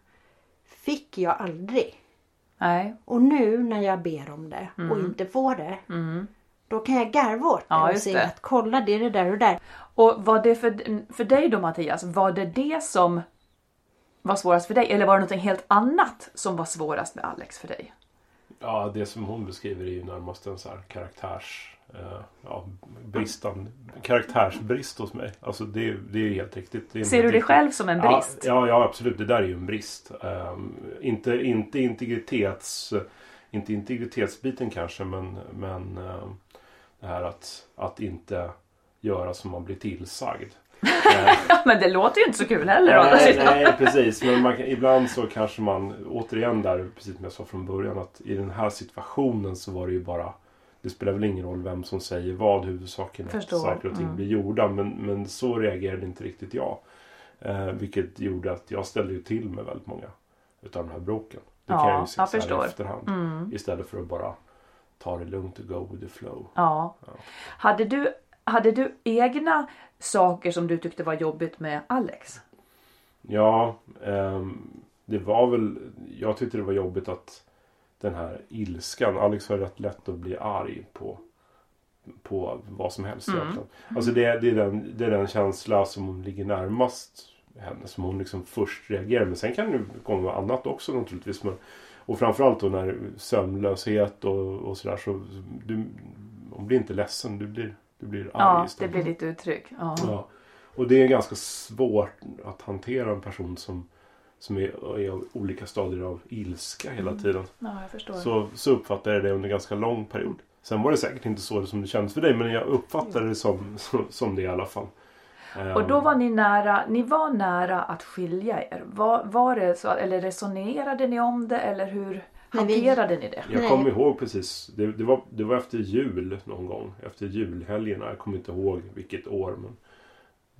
fick jag aldrig. Nej. Och nu när jag ber om det och inte får det. Då kan jag garva åt det Ja, och säga det. att kolla det är det där och där. Och var det för, för dig då Mattias, var det det som var svårast för dig? Eller var det något helt annat som var svårast med Alex för dig? Ja, det som hon beskriver är ju närmast en så här karaktärs... Eh, ja, bristan, karaktärsbrist hos mig. Alltså det, det är helt riktigt. Det är Ser du dig själv som en brist? Ja, ja, ja, absolut. Det där är ju en brist. Ehm, inte, inte integritets... Inte integritetsbiten kanske, men, men ehm, det här att, att inte göra som man blir tillsagd. [LAUGHS] Eh, Men det låter ju inte så kul heller. Nej, nej precis. Men man, ibland så kanske man, återigen där, precis som jag sa från början, att i den här situationen så var det ju bara det spelar väl ingen roll vem som säger vad, huvudsaken är att saker och ting Mm. blir gjorda. Men, men så reagerade inte riktigt jag. Eh, vilket gjorde att jag ställde ju till med väldigt många utav de här bråken. Det kan Ja, jag ju se jag så här förstår. i efterhand. Mm. Istället för att bara ta det lugnt och go with the flow. Ja. Hade, du, hade du egna saker som du tyckte var jobbigt med Alex? Ja, ehm, det var väl... Jag tyckte det var jobbigt att den här ilskan. Alex har rätt lätt att bli arg på, på vad som helst Mm. egentligen. Alltså det, det, är den, det är den känsla som ligger närmast henne. Som hon liksom först reagerar med. Sen kan det komma annat också naturligtvis. Men, och framförallt då när sömnlöshet och, och sådär. Så du, hon blir inte ledsen. Du blir, du blir arg Ja, det istället. blir ditt uttryck. Ja. Ja. Och det är ganska svårt att hantera en person som, som är, är av olika stadier av ilska hela tiden. Ja, jag förstår. Så, så uppfattade jag det under en ganska lång period. Sen var det säkert inte så som det kändes för dig men jag uppfattade det som, som, det i alla fall. Och då var ni nära, ni var nära att skilja er. Var, var det så, eller resonerade ni om det eller hur hanterade ni det? Jag kommer ihåg precis. Det, det, var, det var efter jul någon gång. Efter julhelgerna. Jag kommer inte ihåg vilket år. Men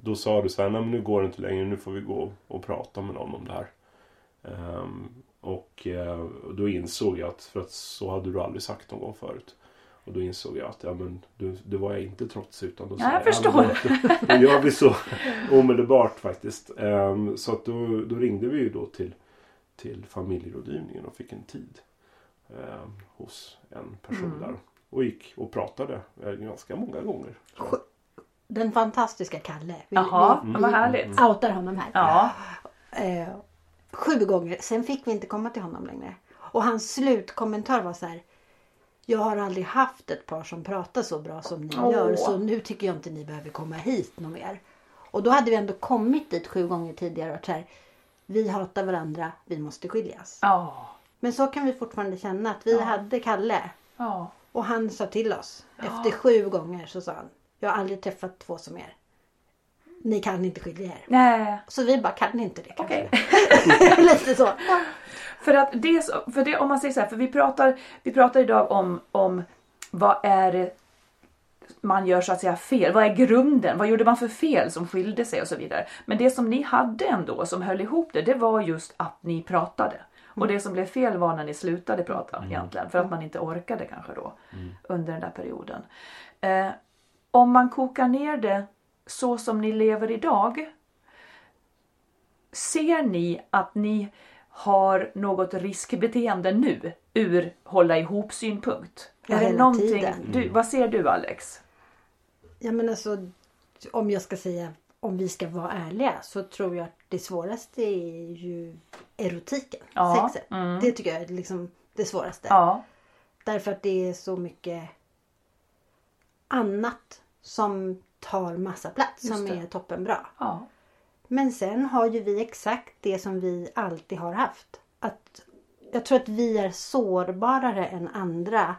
då sa du så här. Nej men nu går det inte längre. Nu får vi gå och prata med någon om det här. Ehm, och eh, då insåg jag att. För att så hade du aldrig sagt någon gång förut. Och då insåg jag att ja, men, du, det var jag inte trots utan då sa Ja, jag men förstår. Då gör vi så [LAUGHS] omedelbart faktiskt. Ehm, så att då, då ringde vi ju då till, till familjerådgivningen och fick en tid eh, hos en person Mm. där. Och gick och pratade eh, ganska många gånger. Den fantastiska Kalle. Vi, Jaha, vi, vad härligt. outar honom här. Ja, Eh, sju gånger. Sen fick vi inte komma till honom längre. Och hans slutkommentar var så här. Jag har aldrig haft ett par som pratar så bra som ni Åh. gör. Så nu tycker jag inte ni behöver komma hit någon mer. Och då hade vi ändå kommit dit sju gånger tidigare. Och så här, vi hatar varandra. Vi måste skiljas. ja, Men så kan vi fortfarande känna att vi hade Kalle. ja. Och han sa till oss. Efter sju gånger så sa han. Jag har aldrig träffat två som er. Ni kan inte skilja er. Nej, Så vi bara kan inte det kanske. okej. [LAUGHS] Lite så. För att det, för det, om man säger så här, för vi pratar, vi pratar idag om, om vad är man gör så att säga fel? Vad är grunden? Vad gjorde man för fel som skilde sig och så vidare? Men det som ni hade ändå som höll ihop det, det var just att ni pratade. Och det som blev fel var när ni slutade prata egentligen. För att man inte orkade kanske då under den där perioden. Eh, om man kokar ner det så som ni lever idag. Ser ni att ni har något riskbeteende nu ur hålla ihop synpunkt? Ja, är det någonting, du, vad ser du Alex? Ja men alltså om jag ska säga om vi ska vara ärliga så tror jag att det svåraste är ju erotiken. Ja, Sexet. mm. Det tycker jag är liksom det svåraste. Ja, Därför att det är så mycket annat som tar massa plats Just som det. är toppenbra. ja, Men sen har ju vi exakt det som vi alltid har haft. Att jag tror att vi är sårbarare än andra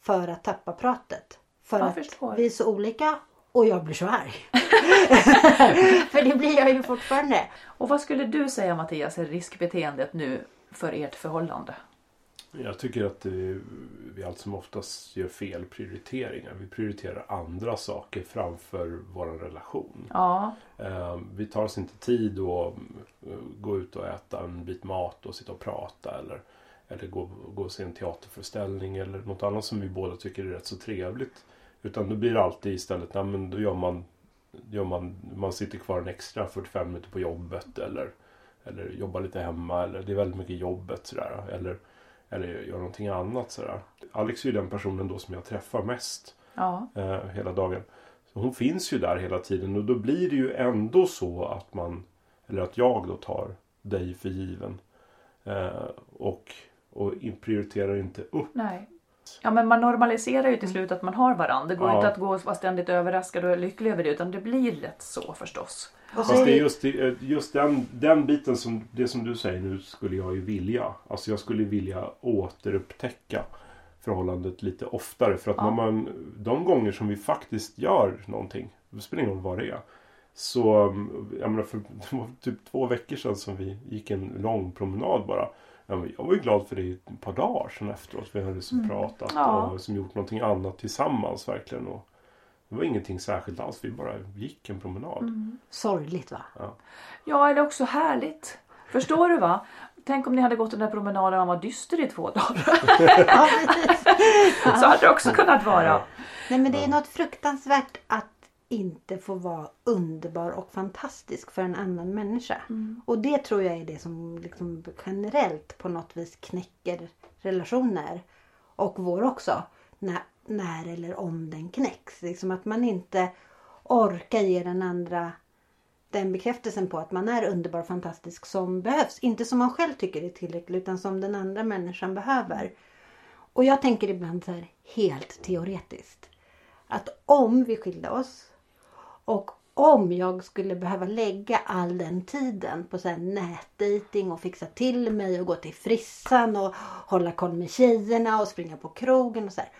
för att tappa pratet. För Jag att förstår. vi är så olika och jag blir så arg. [LAUGHS] för det blir jag ju fortfarande. Och vad skulle du säga Mattias är riskbeteendet nu för ert förhållande? Jag tycker att vi allt som oftast gör fel prioriteringar. Vi prioriterar andra saker framför vår relation. Ja, Eh, Vi tar oss inte tid att eh, gå ut och äta en bit mat och sitta och prata eller, eller gå, gå och se en teaterföreställning eller något annat som vi båda tycker är rätt så trevligt. Utan då blir det alltid istället, nej, men då gör man, gör man, man sitter kvar en extra 45 minuter på jobbet eller, eller jobbar lite hemma eller det är väldigt mycket jobbet sådär. Eller, eller gör någonting annat sådär. Alex är ju den personen då som jag träffar mest ja, eh, hela dagen. Så hon finns ju där hela tiden och då blir det ju ändå så att man, eller att jag då tar dig för given. Eh, och, och prioriterar inte upp. nej. Ja men man normaliserar ju till slut att man har varandra. Det går Ja. inte att gå och vara ständigt överraskad och lycklig över det utan det blir lätt så förstås. Fast det är just, eh, just den, den biten som det som du säger nu skulle jag ju vilja. Alltså jag skulle vilja återupptäcka förhållandet lite oftare. För att Ja. när man, de gånger som vi faktiskt gör någonting, det spelar ingen roll vad det är. Så, mm, jag menar för det [LAUGHS] var typ två veckor sedan som vi gick en lång promenad bara. Ja, men Jag var ju glad för det ett par dagar sedan efteråt. Vi hade liksom pratat Mm. Ja. och som gjort någonting annat tillsammans verkligen. Och det var ingenting särskilt alls. Vi bara gick en promenad. Mm. sorgligt va? Ja, eller också härligt. Förstår du va? Tänk om ni hade gått den där promenaden och han var dyster i två dagar. Ja. [LAUGHS] [LAUGHS] Så hade det också kunnat vara. Nej men det är något fruktansvärt att inte få vara underbar och fantastisk för en annan människa. Och det tror jag är det som liksom generellt på något vis knäcker relationer. Och vår också. När, när eller om den knäcks. Liksom att man inte orkar ge den andra den bekräftelsen på att man är underbar och fantastisk som behövs. Inte som man själv tycker är tillräckligt utan som den andra människan behöver. Och jag tänker ibland så här helt teoretiskt. Att om vi skilde oss och om jag skulle behöva lägga all den tiden på här nätdating och fixa till mig och gå till frissan och hålla koll med tjejerna och springa på krogen och så här.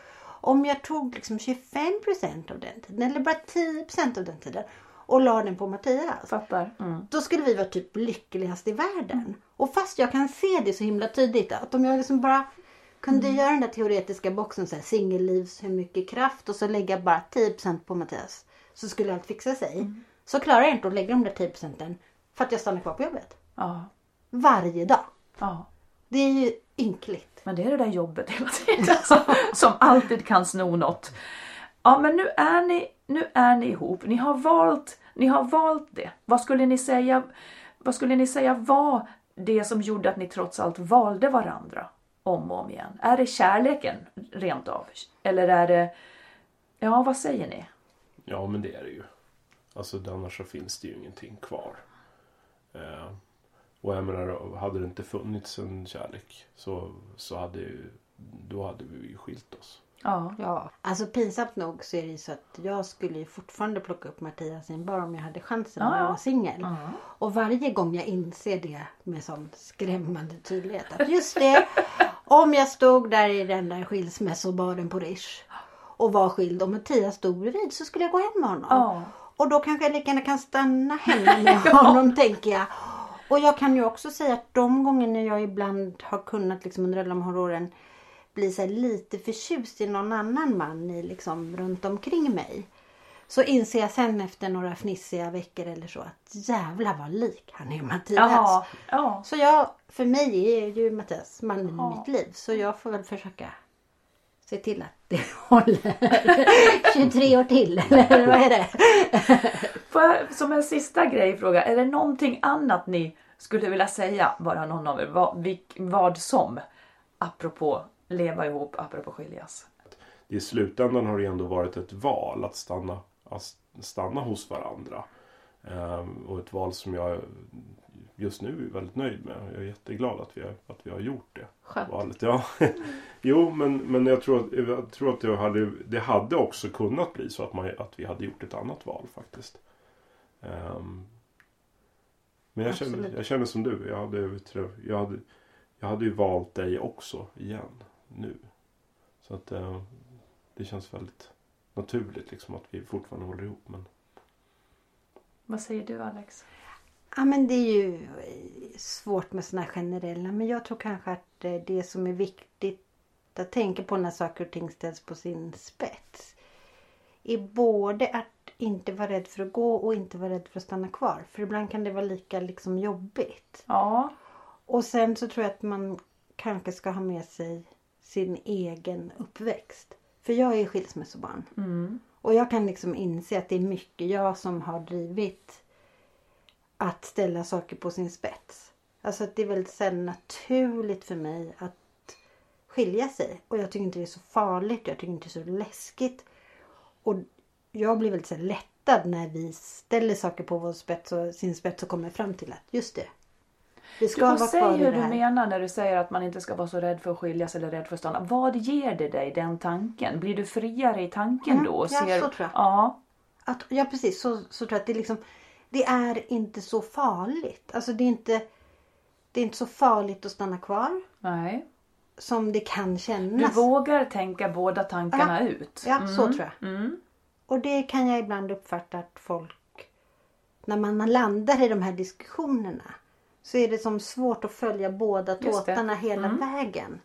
Om jag tog liksom 25% av den tiden eller bara 10% av den tiden och la den på Mattias. Fattar. Mm. Då skulle vi vara typ lyckligast i världen. Och fast jag kan se det så himla tydligt att om jag liksom bara kunde Mm. göra den där teoretiska boxen så här singellivs, hur mycket kraft och så lägga bara 10% på Mattias. Så skulle allt fixa sig. Mm. Så klarar jag inte att lägga de där 10 procenten för att jag stannar kvar på jobbet. Ja. Varje dag. ja. Det är ju ynkligt. Men det är det där jobbet hela [LAUGHS] tiden som, som alltid kan sno något. Ja men nu är ni, nu är ni ihop. Ni har valt, ni har valt det. Vad skulle ni säga, vad skulle ni säga var det som gjorde att ni trots allt valde varandra om och om igen? Är det kärleken rent av? Eller är det, ja vad säger ni? Ja, men det är det ju. Alltså annars så finns det ju ingenting kvar. Eh, och jag menar, hade det inte funnits en kärlek så, så hade ju, då hade vi ju skilt oss. Ja. Ja. Alltså pinsamt nog så är det ju så att jag skulle ju fortfarande plocka upp Mattias in bara om jag hade chansen när Ja, jag ja. var singel. Och varje gång jag inser det med sån skrämmande tydlighet. Att just det. om jag stod där i den där skilsmässobaren på Rish och var skild och Mattias stod bredvid så skulle jag gå hem med honom. Ja. Och då kanske jag lika gärna kan stanna hemma [LAUGHS] med honom tänker jag. Och jag kan ju också säga att de gångerna jag ibland har kunnat liksom under alla de här åren bli så lite förtjust i någon annan man i liksom runt omkring mig. Så inser jag sen efter några fnissiga veckor eller så att jävlar vad lik han är Mattias. Ja, ja. Så jag, för mig är ju Mattias mannen Ja. i mitt liv. Så jag får väl försöka se till att det [LAUGHS] håller 23 år till. Eller vad är det? Jag, som en sista grej fråga, är det någonting annat ni skulle vilja säga, bara någon av er, vad, vilk, vad som? Apropå leva ihop, apropå skiljas. I slutändan har det ändå varit ett val att stanna, att stanna hos varandra. Eh, och ett val som jag just nu är väldigt nöjd med. Jag är jätteglad att vi har, att vi har gjort det. Skönt. Valet. Ja. [LAUGHS] jo, men, men jag tror att, jag tror att det, hade, det hade också kunnat bli så att, man, att vi hade gjort ett annat val faktiskt. Ehm, men jag känner, jag känner som du. Jag hade, jag, hade, jag hade ju valt dig också igen nu. Så att eh, det känns väldigt naturligt liksom att vi fortfarande håller ihop. Men Vad säger du Alex? Ja men det är ju svårt med såna här generella. Men jag tror kanske att eh, det som är viktigt att tänka på när saker och ting ställs på sin spets. Är både att inte vara rädd för att gå och inte vara rädd för att stanna kvar. För ibland kan det vara lika liksom jobbigt. Ja, Och sen så tror jag att man kanske ska ha med sig sin egen uppväxt. För jag är skilsmässobarn. Och jag kan liksom inse att det är mycket jag som har drivit att ställa saker på sin spets. Alltså att det är väldigt här naturligt för mig att skilja sig. Och jag tycker inte det är så farligt. Jag tycker inte det är så läskigt. Och jag blir väldigt så lättad när vi ställer saker på vår spets och sin spets och kommer fram till att just det. Vi du ska får vara kvar hur du menar när du säger att man inte ska vara så rädd för att skiljas eller rädd för att stanna. Vad ger det dig den tanken? Blir du friare i tanken Mm, då? och ja, ser... så tror jag. Ja, Att, ja precis, så, så tror jag att det liksom Det är inte så farligt. Alltså det är inte Det är inte så farligt att stanna kvar. nej. Som det kan Du kännas. vågar tänka båda tankarna Ja. ut. Ja, så Mm. tror jag. Mm. Och det kan jag ibland uppfatta att folk När man landar i de här diskussionerna Så är det som svårt att följa båda tåtarna hela Mm. vägen.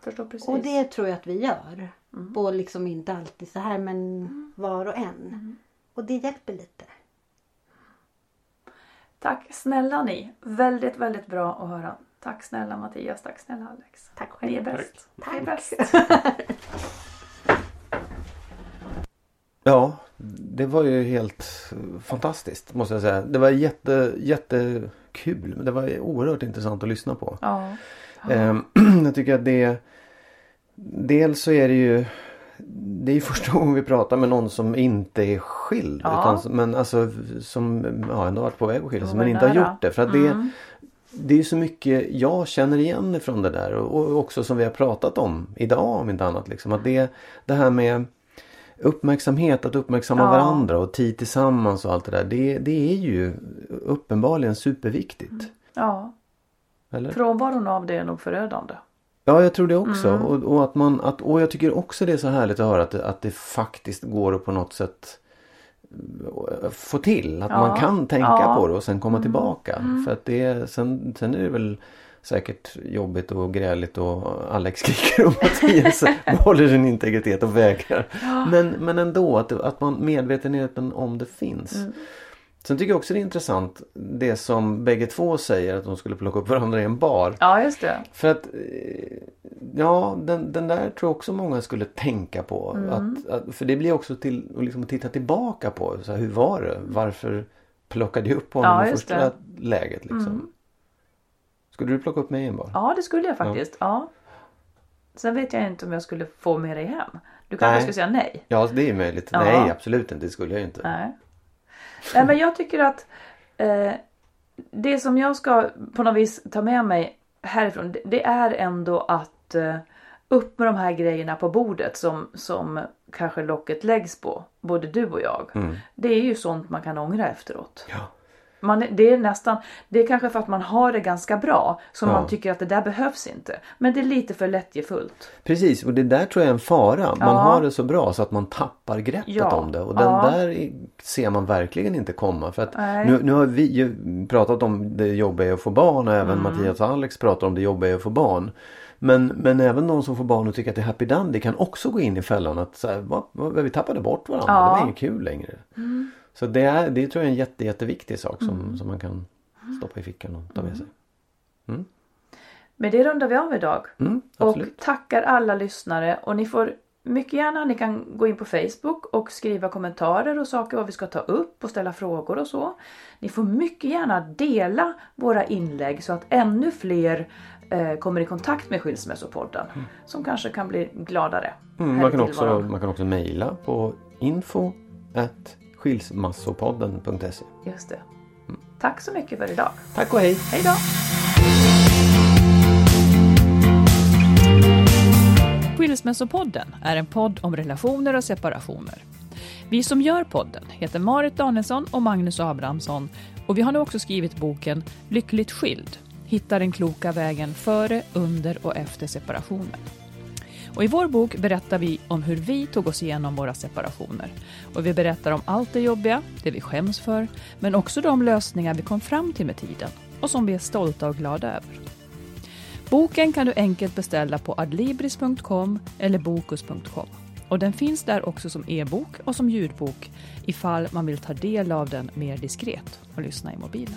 Förstår precis. Och det tror jag att vi gör. Mm. Och liksom inte alltid så här men var och en. Och det hjälper lite. Tack snälla ni. Väldigt, väldigt bra att höra. Tack snälla Mattias. Tack snälla Alex. Tack Ni är själv. bäst. Ni är bäst. [LAUGHS] Ja, det var ju helt fantastiskt måste jag säga. Det var jätte, jättekul. Men det var oerhört intressant att lyssna på. Ja. Ehm, [CLEARS THROAT] jag tycker att det Dels så är det ju Det är ju [LAUGHS] första gången vi pratar med någon som inte är skild. Ja. Utan, men alltså som ja, ändå varit på väg att skilja sig men inte har gjort det. För att det, det är så mycket jag känner igen ifrån det där. Och, och också som vi har pratat om idag om inte annat. Liksom, att det, det här med uppmärksamhet, att uppmärksamma Ja. varandra och tid tillsammans och allt det där. Det, det är ju uppenbarligen superviktigt. Ja, Eller? frånvaron av det är nog förödande. Ja, jag tror det också. Mm. Och, och, att man, att, och jag tycker också det är så härligt att höra att det, att det faktiskt går att på något sätt eh, få till. Att Ja. man kan tänka Ja. på det och sen komma tillbaka. Mm. För att det, sen, sen är det väl säkert jobbigt och gräligt och Alex [LAUGHS] skriker och Mattias [LAUGHS] håller sin integritet och vägrar. Ja. Men, men ändå att, att man medvetenheten om det finns. Mm. Sen tycker jag också det är intressant det som bägge två säger att de skulle plocka upp varandra i en bar. Ja, just det. För att eh, Ja, den, den där tror jag också många skulle tänka på. Mm. Att, att, för det blir också till att liksom titta tillbaka på. Så här, hur var det? Varför plockade jag upp honom Ja, i första det. läget? Liksom? Mm. Skulle du plocka upp mig i en bar? Ja, det skulle jag faktiskt. Ja. Sen vet jag inte om jag skulle få med dig hem. Du kanske skulle säga nej. Ja, det är möjligt. Ja. Nej, absolut inte. Det skulle jag inte. Nej. Nej, men jag tycker att eh, det som jag ska på något vis ta med mig härifrån, det, är ändå att eh, upp med de här grejerna på bordet som, som kanske locket läggs på, både du och jag. Mm. Det är ju sånt man kan ångra efteråt. Ja. Man, det är nästan, det är kanske för att man har det ganska bra som Ja. man tycker att det där behövs inte. Men det är lite för lättjefullt. Precis, och det där tror jag är en fara. Man Ja. har det så bra så att man tappar greppet Ja. om det. Och den där ser man verkligen inte komma. För att Nej. nu, nu har vi ju pratat om det jobbiga att få barn och även Mm. Mattias och Alex pratar om det jobbiga att få barn. Men, men även de som får barn och tycker att det är happy dandy kan också gå in i fällan att så här, va, va, vi tappade bort varandra. Det var inget kul längre. Mm. Så det, är, det tror jag är en jätte, jätteviktig sak som, Mm. som man kan stoppa i fickan och ta med sig. Mm. Med det rundar vi av idag. Mm, och tackar alla lyssnare och ni får mycket gärna, ni kan gå in på Facebook och skriva kommentarer och saker vad vi ska ta upp och ställa frågor och så. Ni får mycket gärna dela våra inlägg så att ännu fler eh, kommer i kontakt med Skilsmässopodden som kanske kan bli gladare. Mm, man, kan också, man kan också mejla på info skilsmassopodden.se Just det. Tack så mycket för idag. Tack och hej! Hej då! Skilsmässopodden är en podd om relationer och separationer. Vi som gör podden heter Marit Danielsson och Magnus Abrahamsson och vi har nu också skrivit boken Lyckligt skild. Hitta den kloka vägen före, under och efter separationen. Och I vår bok berättar vi om hur vi tog oss igenom våra separationer. Och Vi berättar om allt det jobbiga, det vi skäms för, men också de lösningar vi kom fram till med tiden och som vi är stolta och glada över. Boken kan du enkelt beställa på adlibris.com eller bokus.com. Och den finns där också som e-bok och som ljudbok ifall man vill ta del av den mer diskret och lyssna i mobilen.